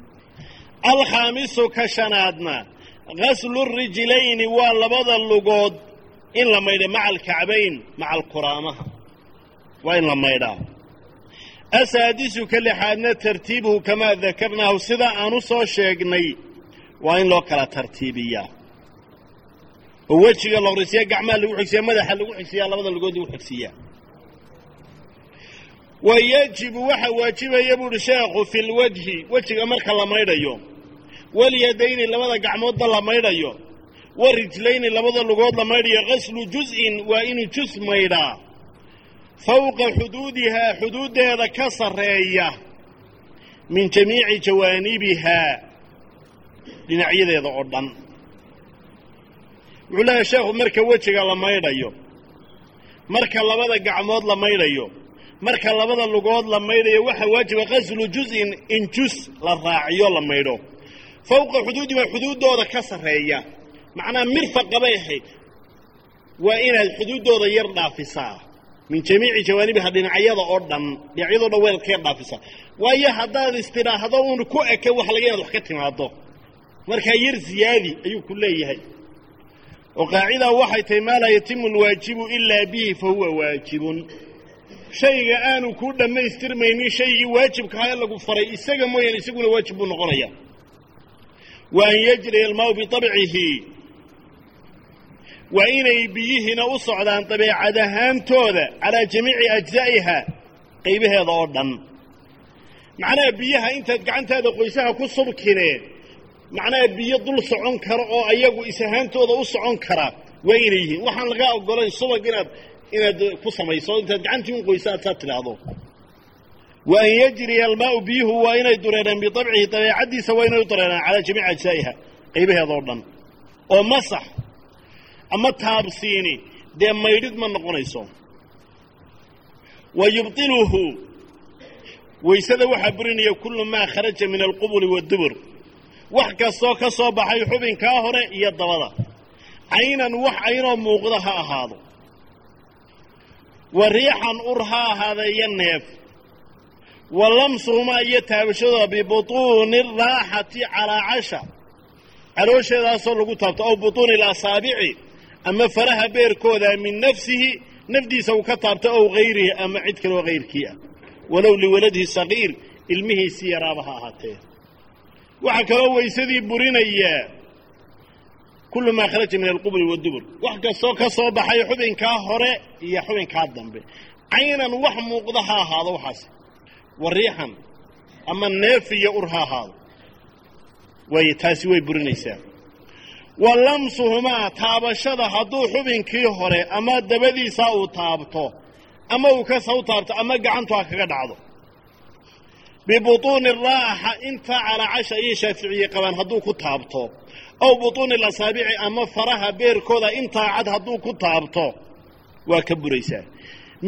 Speaker 1: alkhaamisu ka shanaadna gaslu rijlayni waa labada lugood in la maydha maca alkacbayn maca alkuraamaha waa in la maydhaa asaadisu ka lixaadna tartiibuhu kamaa dakarnaahu sidaa aan u soo sheegnay waa in loo kala tartiibiyaa. Oo wejiga la horaysiya gacmaha lagu xigsiya madaxa lagu xigsiyaa labada lugood lagu xigsiyaa wa yajibu waxa waajibaya buuhi sheekhu fi lwajhi wejiga marka la maydhayo. Walyadayni labada gacmoodba la maydhayo. Wa rijlayni labada lugood la maydhayo. Qaslu juz'in waa inuu jus maydhaa fawqa xuduudihaa xuduuddeeda ka sarreeya. Min jamiici jawaanibihaa dhinacyadeeda oo dhan. Wuxuu leeyahay sheekhu marka wejiga la maydhayo marka labada gacmood la maydhayo marka labada lugood la maydhayo waxaa waajiba qaslu juz'in in jus la raaciyo la maydho. Fawqa xuduudimaa xuduuddooda ka sarreeya. Macnaa mirfaqa bay ahayd waa inaad xuduuddooda yar dhaafisaa. Min jamiici jawaanibiha dhinacyada oo dhan dhinacyadoo dhan ka yar dhaafisaa. Waayo haddaad istidhaahdo uun ku eke wax laga inaad wax ka timaado markaa yar ziyaadi ayuu ku leeyahay. Oo qaacidaa waxay tahay maa laa yatimu alwaajibu ilaa bihi fa huwa waajibun. Shayga aanu kuu dhammaystirmaynin shaygii waajibkaha ee lagu faray isaga mooyaane isaguna waajib buu noqonaya. Wa an yajriya almaau bitabcihi waa inay biyihiina u socdaan dabeecad ahaantooda calaa jamiici ajzaa'iha qaybaheeda oo dhan. Macnaha biyaha intaad gacantaada qoysaha ku subkine macnaha biyo dul socon kara oo ayagu is ahaantooda u socon kara waa inay yihiin waxaan lagaa ogolayn subag inaad inaad ku samayso intaad gacantii un qoysa aad saa tidhaahdo. Wa an yajriya almaau biyuhu waa inay dureereen biabcihi dabeecaddiisa waa inay u dureereen calaa jamiici ajzaa'iha qaybaheeda oo dhan. Oo masax ama taabsiini dee maydhid ma noqonayso. Wa yubطiluhu waysada waxaa burinaya kullu maa kharaja min alqubuli waddubur wax kastoo ka soo baxay xubinkaa hore iyo dabada. Caynan wax aynoo muuqda ha ahaado. Wa riixan ur ha ahaada iyo neef. Wa lamsuhumaa iyo taabashadooda bibutuuni raaxati calaa casha. Caloosheedaasoo lagu taabto aw butuuni اlasaabici ama faraha beerkooda min nafsihi nafdiisa uu ka taabto ow hayrihi ama cid kaloo hayrkii ah. Walow liwaladihi sagiir ilmihiisii yaraaba ha ahaatee waxaa kaloo waysadii burinayaa kullu maa kharaja min alqubuli waddubur wax kastoo ka soo baxay xubinkaa hore iyo xubinkaa dambe. Caynan wax muuqda ha ahaado waxaas. Wa riixan ama neef iyo ur ha ahaado. Waayo taasi way burinaysaa. Wa lamsuhumaa taabashada hadduu xubinkii hore ama dabadiisaa uu taabto ama uu kasa u taabto ama gacantu ha kaga dhacdo bibutuuni raaxa intaa calaacasha ayay shaaficiye qabaan hadduu ku taabto aw butuuni lasaabici ama faraha beerkooda intaa cad hadduu ku taabto waa ka buraysaa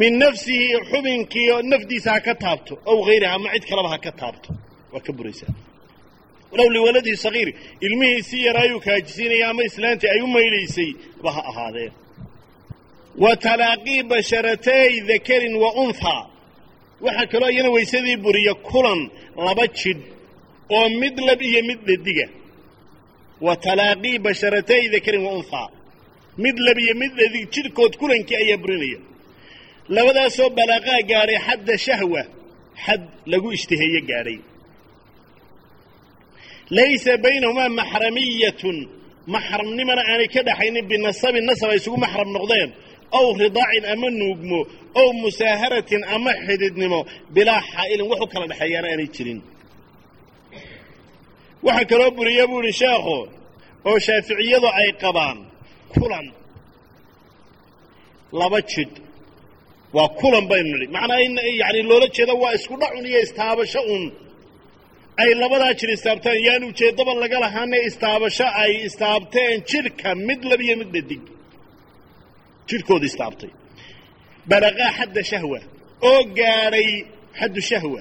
Speaker 1: min nafsihi xubinkii nafdiisa ha ka taabto ow hayriha ama cid kaleba ha ka taabto waa ka buraysaa walow liwaladihi sagiir ilmihiisii yaraayuu kaajisiinaya ama islaantii ay u maydhaysay ba ha ahaadeen wa talaaqii basharatay dakarin wa unhaa waxaa kaloo iyana waysadii buriya kulan laba jidh oo mid lab iyo mid dhadiga wa talaaqii basharatay dakarin wa unhaa mid lab iyo mid dhadig jidhkood kulankii ayaa burinaya labadaasoo balaaqaa gaadhay xadda shahwa xad lagu ishtiheeye gaadhay laysa baynahumaa maxramiyatun maxramnimana aanay ka dhaxaynin binasabin nasab ay isugu maxram noqdeen ow ridaacin ama nuugmo ow musaaharatin ama xididnimo bilaa xaa'ilin wax u kala dhexeeyaana aanay jirin waxaa kaloo buriya buu idhi sheekhu oo shaaficiyadu ay qabaan kulan laba jidh waa kulan baynu nidhi macnaa in yani loola jeedo waa isku dhacun iyo istaabasho un ay labadaa jir istaabtaan yaan ujeeddaba laga lahaane istaabasho ay istaabteen jidhka mid labiyo mid dhadig jidhkooda istaabtay. Balaqaa xadda shahwa oo gaadhay xaddu shahwa.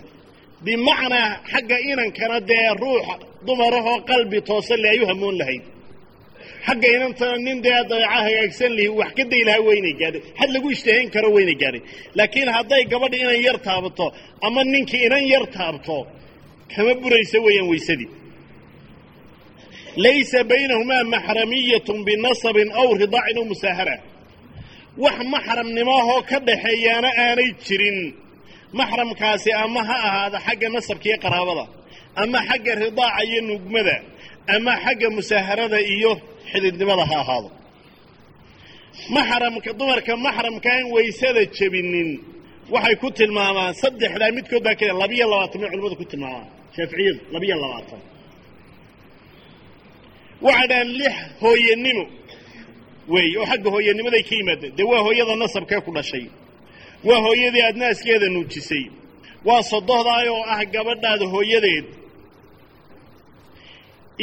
Speaker 1: Bimacnaa xagga inankana dee ruux dumarahoo qalbi toosan le ayu hamoon lahayd xagga inantana nin dee dabeeca hagaagsan lihi wax ka day lahaa weynay gaadhay. Had lagu ishtahayn karo weynay gaadhay. Laakiin hadday gabadha inan yar taabato ama ninkii inan yar taabto kama buraysa weeyaan weysadii laysa baynahumaa maxramiyatun binasabin aw ridaacin aw musaahara wax maxramnimoahoo ka dhaxeeyaana aanay jirin. Maxramkaasi ama ha ahaada xagga nasabka iyo qaraabada ama xagga ridaaca iyo nugmada ama xagga musaaharada iyo xididnimada ha ahaado. Maxramka dumarka maxramka aan waysada jebinin waxay ku tilmaamaan saddexdaa midkood baa keliya labiyo labaatan bay culamadu ku tilmaamaan. Shaaficiyadu labiyo labaatan. Waxay lix hooyanimo weey oo xagga hooyanimaday ka yimaadeen. Dee waa hooyada nasabkee ku dhashay? Waa hooyadii aad naaskeeda nuujisay? Waa sodohdaay oo ah gabadhaada hooyadeed?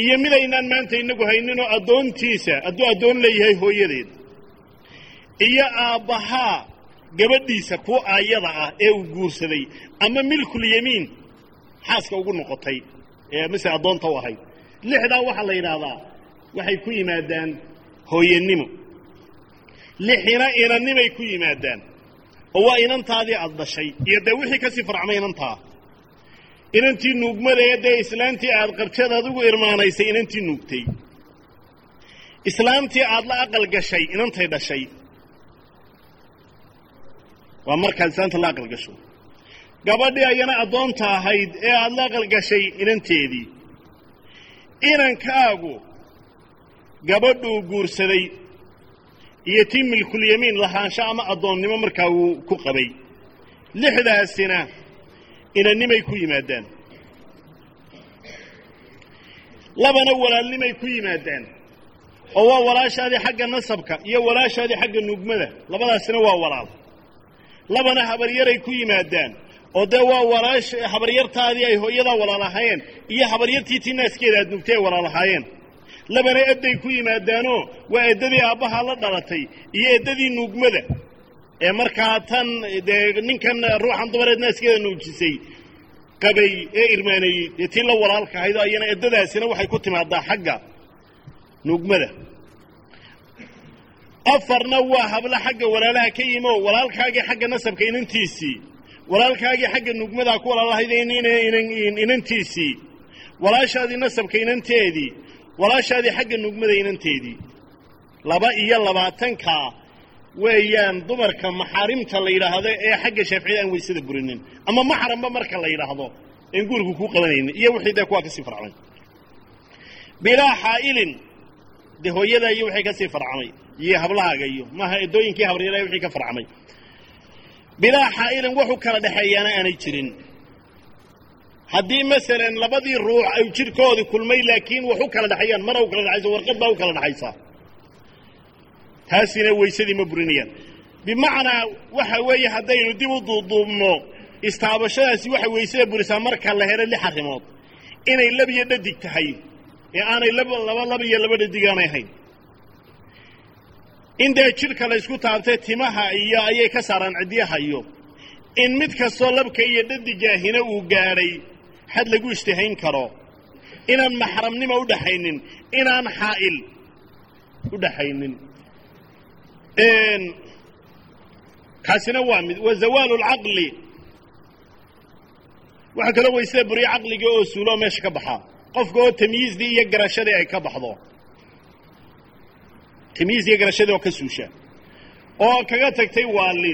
Speaker 1: Iyo midaynaan maanta inagu hayninoo addoontiisa hadduu addoon leeyahay hooyadeed. Iyo aabbahaa gabadhiisa kuwa aayada ah ee uu guursaday ama milkulyamiin xaaska ugu noqotay ee mise addoonta u ahayd. Lixdaa waxaa la yidhaahdaa waxay ku yimaadaan hooyanimo lixina inannimay ku yimaadaan. Oo waa inantaadii aada dhashay. Iyo dee wixii ka sii farcmay inantaa inantii nuugmadee dee islaantii aad qabteed adigu irmaanaysay inantii nuugtay. Islaantii aad la aqal gashay inantay dhashay. Waa markaad islaanta la aqal gasho. Gabadhii ayana addoonta ahayd ee aada la aqal gashay inanteedii. Inankaagu gabadhuu guursaday iyo tii milkulyamiin lahaansho ama addoonnimo markaa wuu ku qabay. Lixdaasina inannimay ku yimaadaan. Labana walaalnimay ku yimaadaan. Oo waa walaashaadii xagga nasabka iyo walaashaadii xagga nugmada labadaasina waa walaal. Labana habaryaray ku yimaadaan. Oo dee waa walaash habaryartaadii ay hooyadaa walaalahaayeen iyo habaryartii tii naaskeeda aad nugtay ay walaalahaayeen labana edday ku yimaadaanoo waa eddadii aabbahaa la dhalatay iyo eddadii nuugmada ee markaa tan dee ninkan ruuxan dumareed naaskeeda nuujisay qabay ee irmaaneeyey dee tii la walaalka ahayd ayana eddadaasina waxay ku timaadaa xagga nuugmada afarna waa hablo xagga walaalaha ka yimi oo walaalkaagii xagga nasabka inantiisii walaalkaagii xagga nugmadaa ku walaalahayd inantiisii walaashaadii nasabka inanteedii walaashaadii xagga nugmada inanteedii laba iyo labaatankaa weeyaan dumarka maxaarimta la yidhaahdo ee xagga shaaficiyada aan weysada burinin. Ama maxramba marka la yidhaahdo een gurigu kuu qabanaynin iyo wixii dee kuwaa ka sii farcmay bilaa xaa'ilin dee hooyadaa iyo wixii ka sii farcmay iyo hablahaaga iyo maaha eddooyinkii habaryaraha wixii ka farcmay bilaa xaa'ilin waxu kala dhexeeyaana aanay jirin haddii masalan labadii ruux ay jirkoodii kulmay laakiin wax u kala dhexeeyaan mara u kala dhexayso warqad baa u kala dhexaysaa taasina weysadii ma burinayaan. Bimacnaa waxa weeye haddaynu dib u duuduubno istaabashadaasi waxay weysada burisaa marka la helo lix arrimood. Inay lab iyo dhadig tahay ee aanay laba laba laba iyo laba dhadig aanay ahayn. In dee jidhka la ysku taabtay timaha iyo ayay ka saaraan cidyaha iyo in mid kastoo labka iyo dhadigaahina uu gaadhay xad lagu ishtihayn karo. Inaan maxramnimo u dhaxaynin inaan xaa'il u dhaxaynin. Kaasina waa mid wa zawaalu lcaqli waxaa kaloo weysada buriya caqligii oo suuloo meesha ka baxaa qofka oo tamyiizdii iyo garashadii ay ka baxdo. Tamyiiz iyo garashadii oo ka suusha. Oo kaga tagtay waali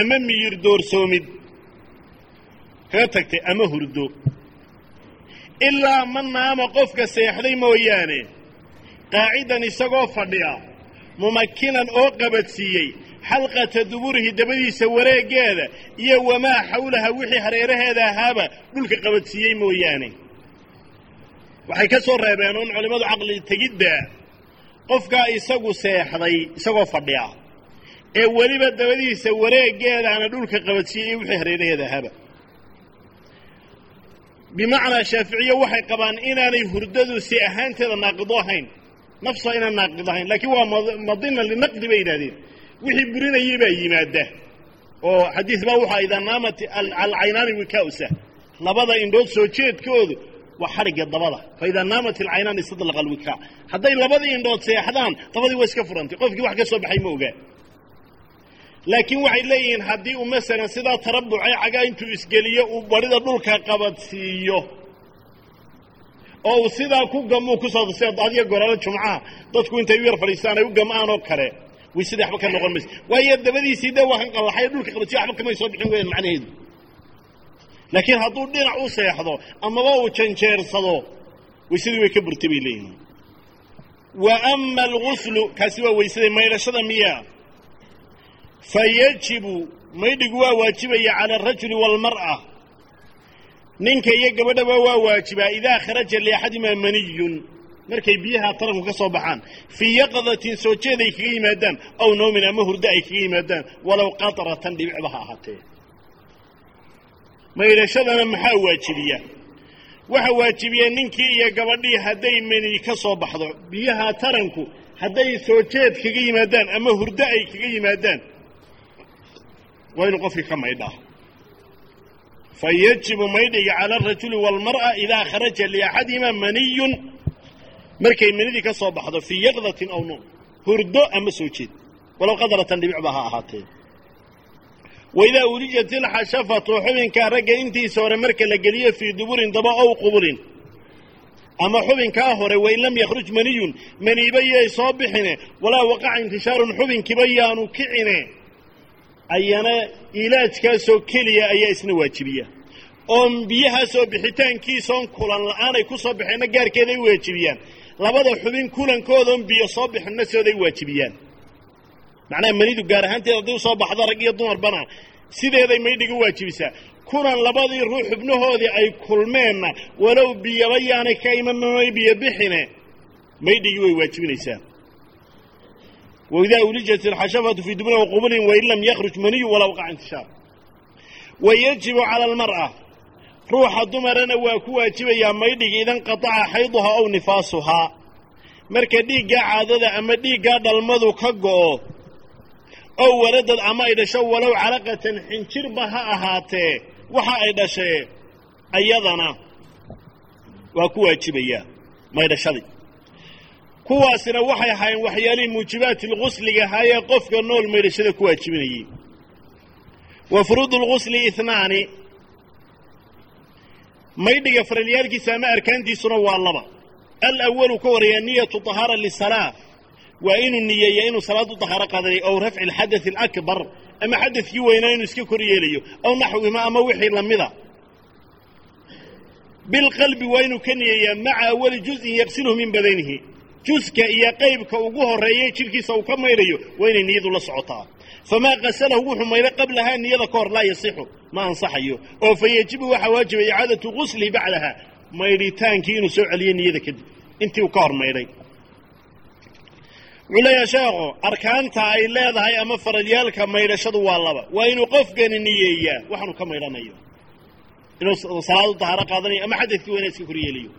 Speaker 1: ama miyir doorsoomid. Kaga tagtay ama hurdo ilaa man naama qofka seexday mooyaane. Qaacidan isagoo fadhiya mumakinan oo qabadsiiyey xalqata duburihi dabadiisa wareeggeeda iyo wamaa xawlaha wixii hareeraheeda ahaaba dhulka qabadsiiyey mooyaane. Waxay ka soo reebeen uun culimmadu caqli tegidda qofkaa isagu seexday isagoo fadhiya ee weliba dabadiisa wareeggeedaana dhulka qabadsiiyey iyo wixii hareeraheeda ahaaba bimacnaa shaaficiye waxay qabaan inaanay hurdadu si ahaanteeda naaqido ahayn. Nafsa inaan naaqid ahayn laakiin waa madina linaqdi bay yidhahdeen wixii burinayay baa yimaada oo xadiis baa waxaa idaa naamat alcaynaani wikausa. Labada indhood soo jeedkoodu waa xadhigga dabada. Fa naamat alcaynaani istadlaqa alwikaa hadday labadii indhood seexdaan dabadii waa iska furantay. Qofkii wax ka soo baxay ma ogaa laakiin waxay leeyihiin haddii uu masalan sidaa tarabucay cagaa intuu isgeliyo uu barida dhulka qabadsiiyo oo uu sidaa ku gamuu ku soo sida adiga goraalo jumcaha dadku intay u yar fadhiistaan ay u gamaan oo kale waysadii waxba ka noqon mayso waayo dabadiisii dee waa kan qallaxay dhulka qabadsiyo waxba kamay soo bixin weyaan macnaheedu. Laakiin hadduu dhinac u seexdo amaba uu janjeersado waysadii way ka burtay bay leeyihiin. Wa ama alguslu kaasi waa waysadii maydhashada miyaa fa yajibu maydhigu waa waajibaya cala alrajuli waalmar'a ninka iyo gabadhaba waa waajibaa idaa kharaja liaxadimaa maniyun. Markay biyaha taranku ka soo baxaan fii yaqdatin soo jeed ay kaga yimaadaan aw nawmin ama hurdo ay kaga yimaadaan walow qatratan dhibicba ha ahaatee. Maydhashadana maxaa waajibiya? Waxa waajibiya ninkii iyo gabadhii hadday mani ka soo baxdo biyaha taranku hadday soo jeed kaga yimaadaan ama hurdo ay kaga yimaadaan waa inuu qofkii ka maydhaa fa yajibu maydhiga cala alrajuli waalmar'a idaa kharaja liaxadihima maniyun. Markay manidii ka soo baxdo fii yaqdatin aw nuum hurdo ama soo jeed. Walow qadratan dhibicba ha ahaatee. Waidaa ulijat ilxashafatu xubinka ragga intiisa hore marka la geliyo fii duburin daba ow qubulin. Ama xubinkaa hore wain lam yakhruj maniyun. Maniiba yay soo bixine. Walaa waqaca intishaarun xubinkiiba yaanu kicine ayana ilaajkaasoo keliya ayaa isna waajibiya. Oo biyahaasoo bixitaankiisoon kulan la'aanay ku soo baxeenna gaarkeeday waajibiyaan. Labada xubin kulankoodoon biyo soo bixinna sooday waajibiyaan. Macnaha manidu gaar ahaanteed haddii u soo baxda rag iyo dumarbana sideeday maydhiga waajibisaa. Kulan labadii ruux xubnahoodii ay kulmeenna walow biyaba yaanay ka imanmay biyo bixine maydhigii way waajibinaysaa fii dubrin wa qubulin wain lam yakhruj maniyu walaa waqaca intishaar wa yajibu cala almar'a ruuxa dumarana waa ku waajibayaa maydhigi idan qataca xayduhaa aw nifaasuhaa marka dhiiggaa caadada ama dhiiggaa dhalmadu ka go'o ow waladad ama ay dhasho walow calaqatan xinjirba ha ahaatee waxa ay dhashee ayadana waa ku waajibayaa maydhashadii kuwaasina waxay ahaayeen waxyaalihii muujibaati lgusliga ahaayee qofka nool maydhashada ku waajibinayey wa furuudu lgusli ihnaani maydhiga faralyaalkiisa ama arkaantiisuna waa laba alawalu ka horeeya niyatu طahaara lisalaa waa inuu niyeeya inuu salaad u طahaaro qaadanayo ow rafci اlxadaث اlakbar ama xadadkii weynaa inuu iska kor yeelayo aw naxwihima ama wixii lamida bilqalbi waa inuu ka niyeeyaa maca awali juz'in yaqsilhu min badanihi juska iyo qaybka ugu horreeya jidhkiisa uu ka maydhayo waa inay niyadu la socotaa. Famaa qasalahu wuxuu maydhay qablahaa niyada ka hor laa yasixu ma ansaxayo. Oo fa yajibu waxaa waajiba icaadatu guslihi bacdaha maydhitaankii inuu soo celiyo niyada kadib intii uu ka hor maydhay. Wuxuu leeyaha sheekhu arkaanta ay leedahay ama faradyaalka maydhashadu waa laba. Waa inuu qofkani niyeeyaa waxaanu ka maydhanayo. Inuu salaad u dahaaro qaadanayo ama xadadkii weyna iska kor yeelayo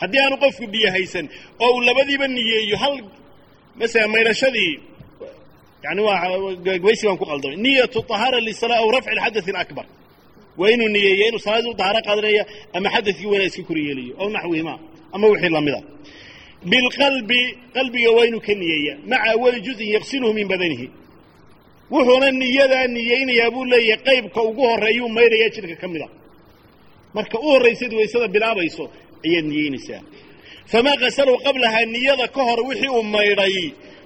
Speaker 1: haddii aanu qofku biyo haysan oo uu labadiiba niyeeyo hal masala maydhashadii yani waa gabaysi baan ku qaldamay niyatu طahaara lisalaa aw rafci اlxadaث اlakbar waa inuu niyeeya inuu salaadii u dahaaro qaadanaya ama xadadkii weynaa iska kor yeelayo aw naxwihima ama wixii lamida bilqalbi qalbiga waa inuu ka niyeeya maca awali juzin yaqsiluhu min badanihi wuxuuna niyadaa niyeynayaa buu leeyahay qaybka ugu horeeyuu maydhaya jidhka ka mida marka u horraysayd waysada bilaabayso ayaad niyeynaysaa famaa qasalahu qablahaa niyada ka hor wixii uu maydhay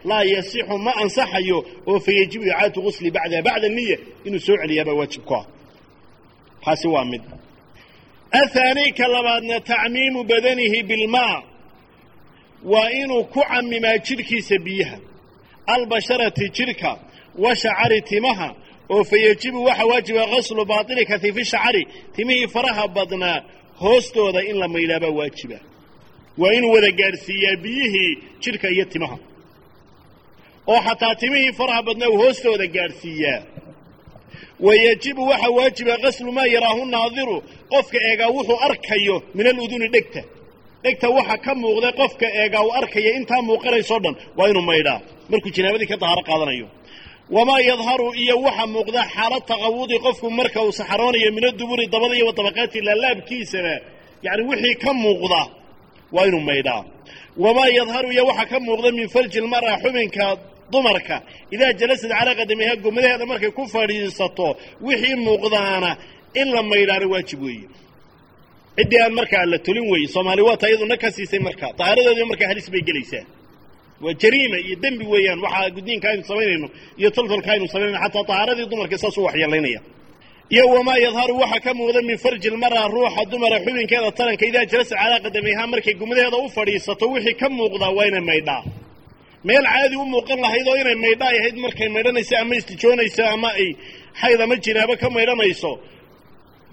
Speaker 1: laa yasixu ma ansaxayo oo fa yajibu icaadatu gusli bacdaha bacda niya inuu soo celiyaabaa waajib ku ah taasi waa mid. Athaani ka labaadna tacmiimu badanihi bilmaa waa inuu ku camimaa jidhkiisa biyaha. Albasharati jidhka wa shacari timaha oo fa yejibu waxa waajiba qaslu baatini kahiifi shacari timihii faraha badnaa hoostooda in la maydhaabaa waajiba. Waa inuu wada gaadhsiiyaa biyihii jidhka iyo timaha. Oo xataa timihii faraha badnaa uu hoostooda gaadhsiiyaa. Wa yejibu waxa waajiba qaslu maa yaraahu naadiru qofka eegaa wuxuu arkayo min aluduni dhegta. Dhegta waxa ka muuqda qofka eegaa uu arkaya intaa muuqanaysoo dhan waa inuu maydhaa. Markuu janaabadii ka dahaaro qaadanayo wamaa yadharu iyo waxa muuqda xaalad taqawudi qofku marka uu saxaroonayo min aduburi dabada iyo wadabaqaati laalaabkiisaba yacni wixii ka muuqda waa inuu maydhaa wamaa yadharu iyo waxa ka muuqda min farji lmar'a xubinka dumarka idaa jalasad calaa qadamiha gomadaheeda markay ku fadhiisato wixii muuqdaana in la maydhaana waajib weeye ciddii aan markaa la tolin weeye soomaali waata iyaduna ka siisay marka dahaaradoodii markaa halis bay gelaysaa waa jariima iyo dembi weeyaan waxaa gudniinka aynu samaynayno iyo toltolka aynu samaynayno xataa dahaaradii dumarka saasuu waxyeelaynaya iyo wamaa yadharu waxa ka muuqda min farji lmara ruuxa dumara xubinkeeda taranka idaa jalasa calaa qadamihaa markay gumadaheeda u fadhiisato wixii ka muuqdaa waa inay maydhaa. Meel caadi u muuqan lahayd oo inay maydha ay ahayd markay maydhanayso ama istijoonayso ama ay xayd ama jinaabo ka maydhanayso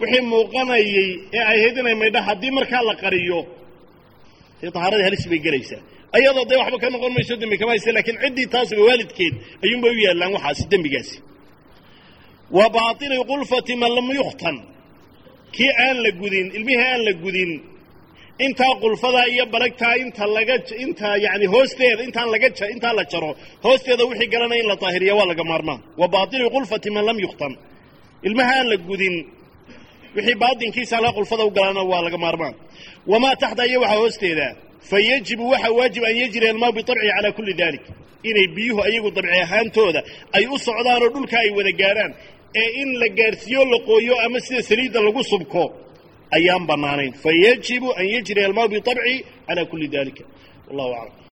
Speaker 1: wixii muuqanayey ee ay ahayd inay maydha haddii markaa la qariyo dee dahaaradii halis bay gelaysaa ayadoo dee waxba ka noqon mayso dembi kama haysta lakiin ciddii taasba waalidkeed ayuunbay u yaallaan waxaasi dembigaasi. Wa baatini qulfati man lam yukhtan kii aan la gudin ilmihii aan la gudin intaa qulfadaa iyo balagtaa inta laga inta yani hoosteeda intaan laga intaan la jaro hoosteeda wixii garanaya in la daahiriya waa laga maarmaan. Wa baatini qulfati man lam yukhtan ilmaha aan la gudin wixii baatinkiisa la qulfada u galaana waa laga maarmaan. Wamaa taxta iyo waxaa hoosteeda fa yajibu waxaa waajib an yajri almaa bitabci calaa kulli dalik. Inay biyuhu ayagu dabci ahaantooda ay u socdaan oo dhulka ay wada gaadhaan ee in la gaadhsiiyo la qooyo ama sida saliidda lagu subko ayaan bannaanayn fa yajibu an yajri almaa bitabci calaa kulli dalika wallahu aclam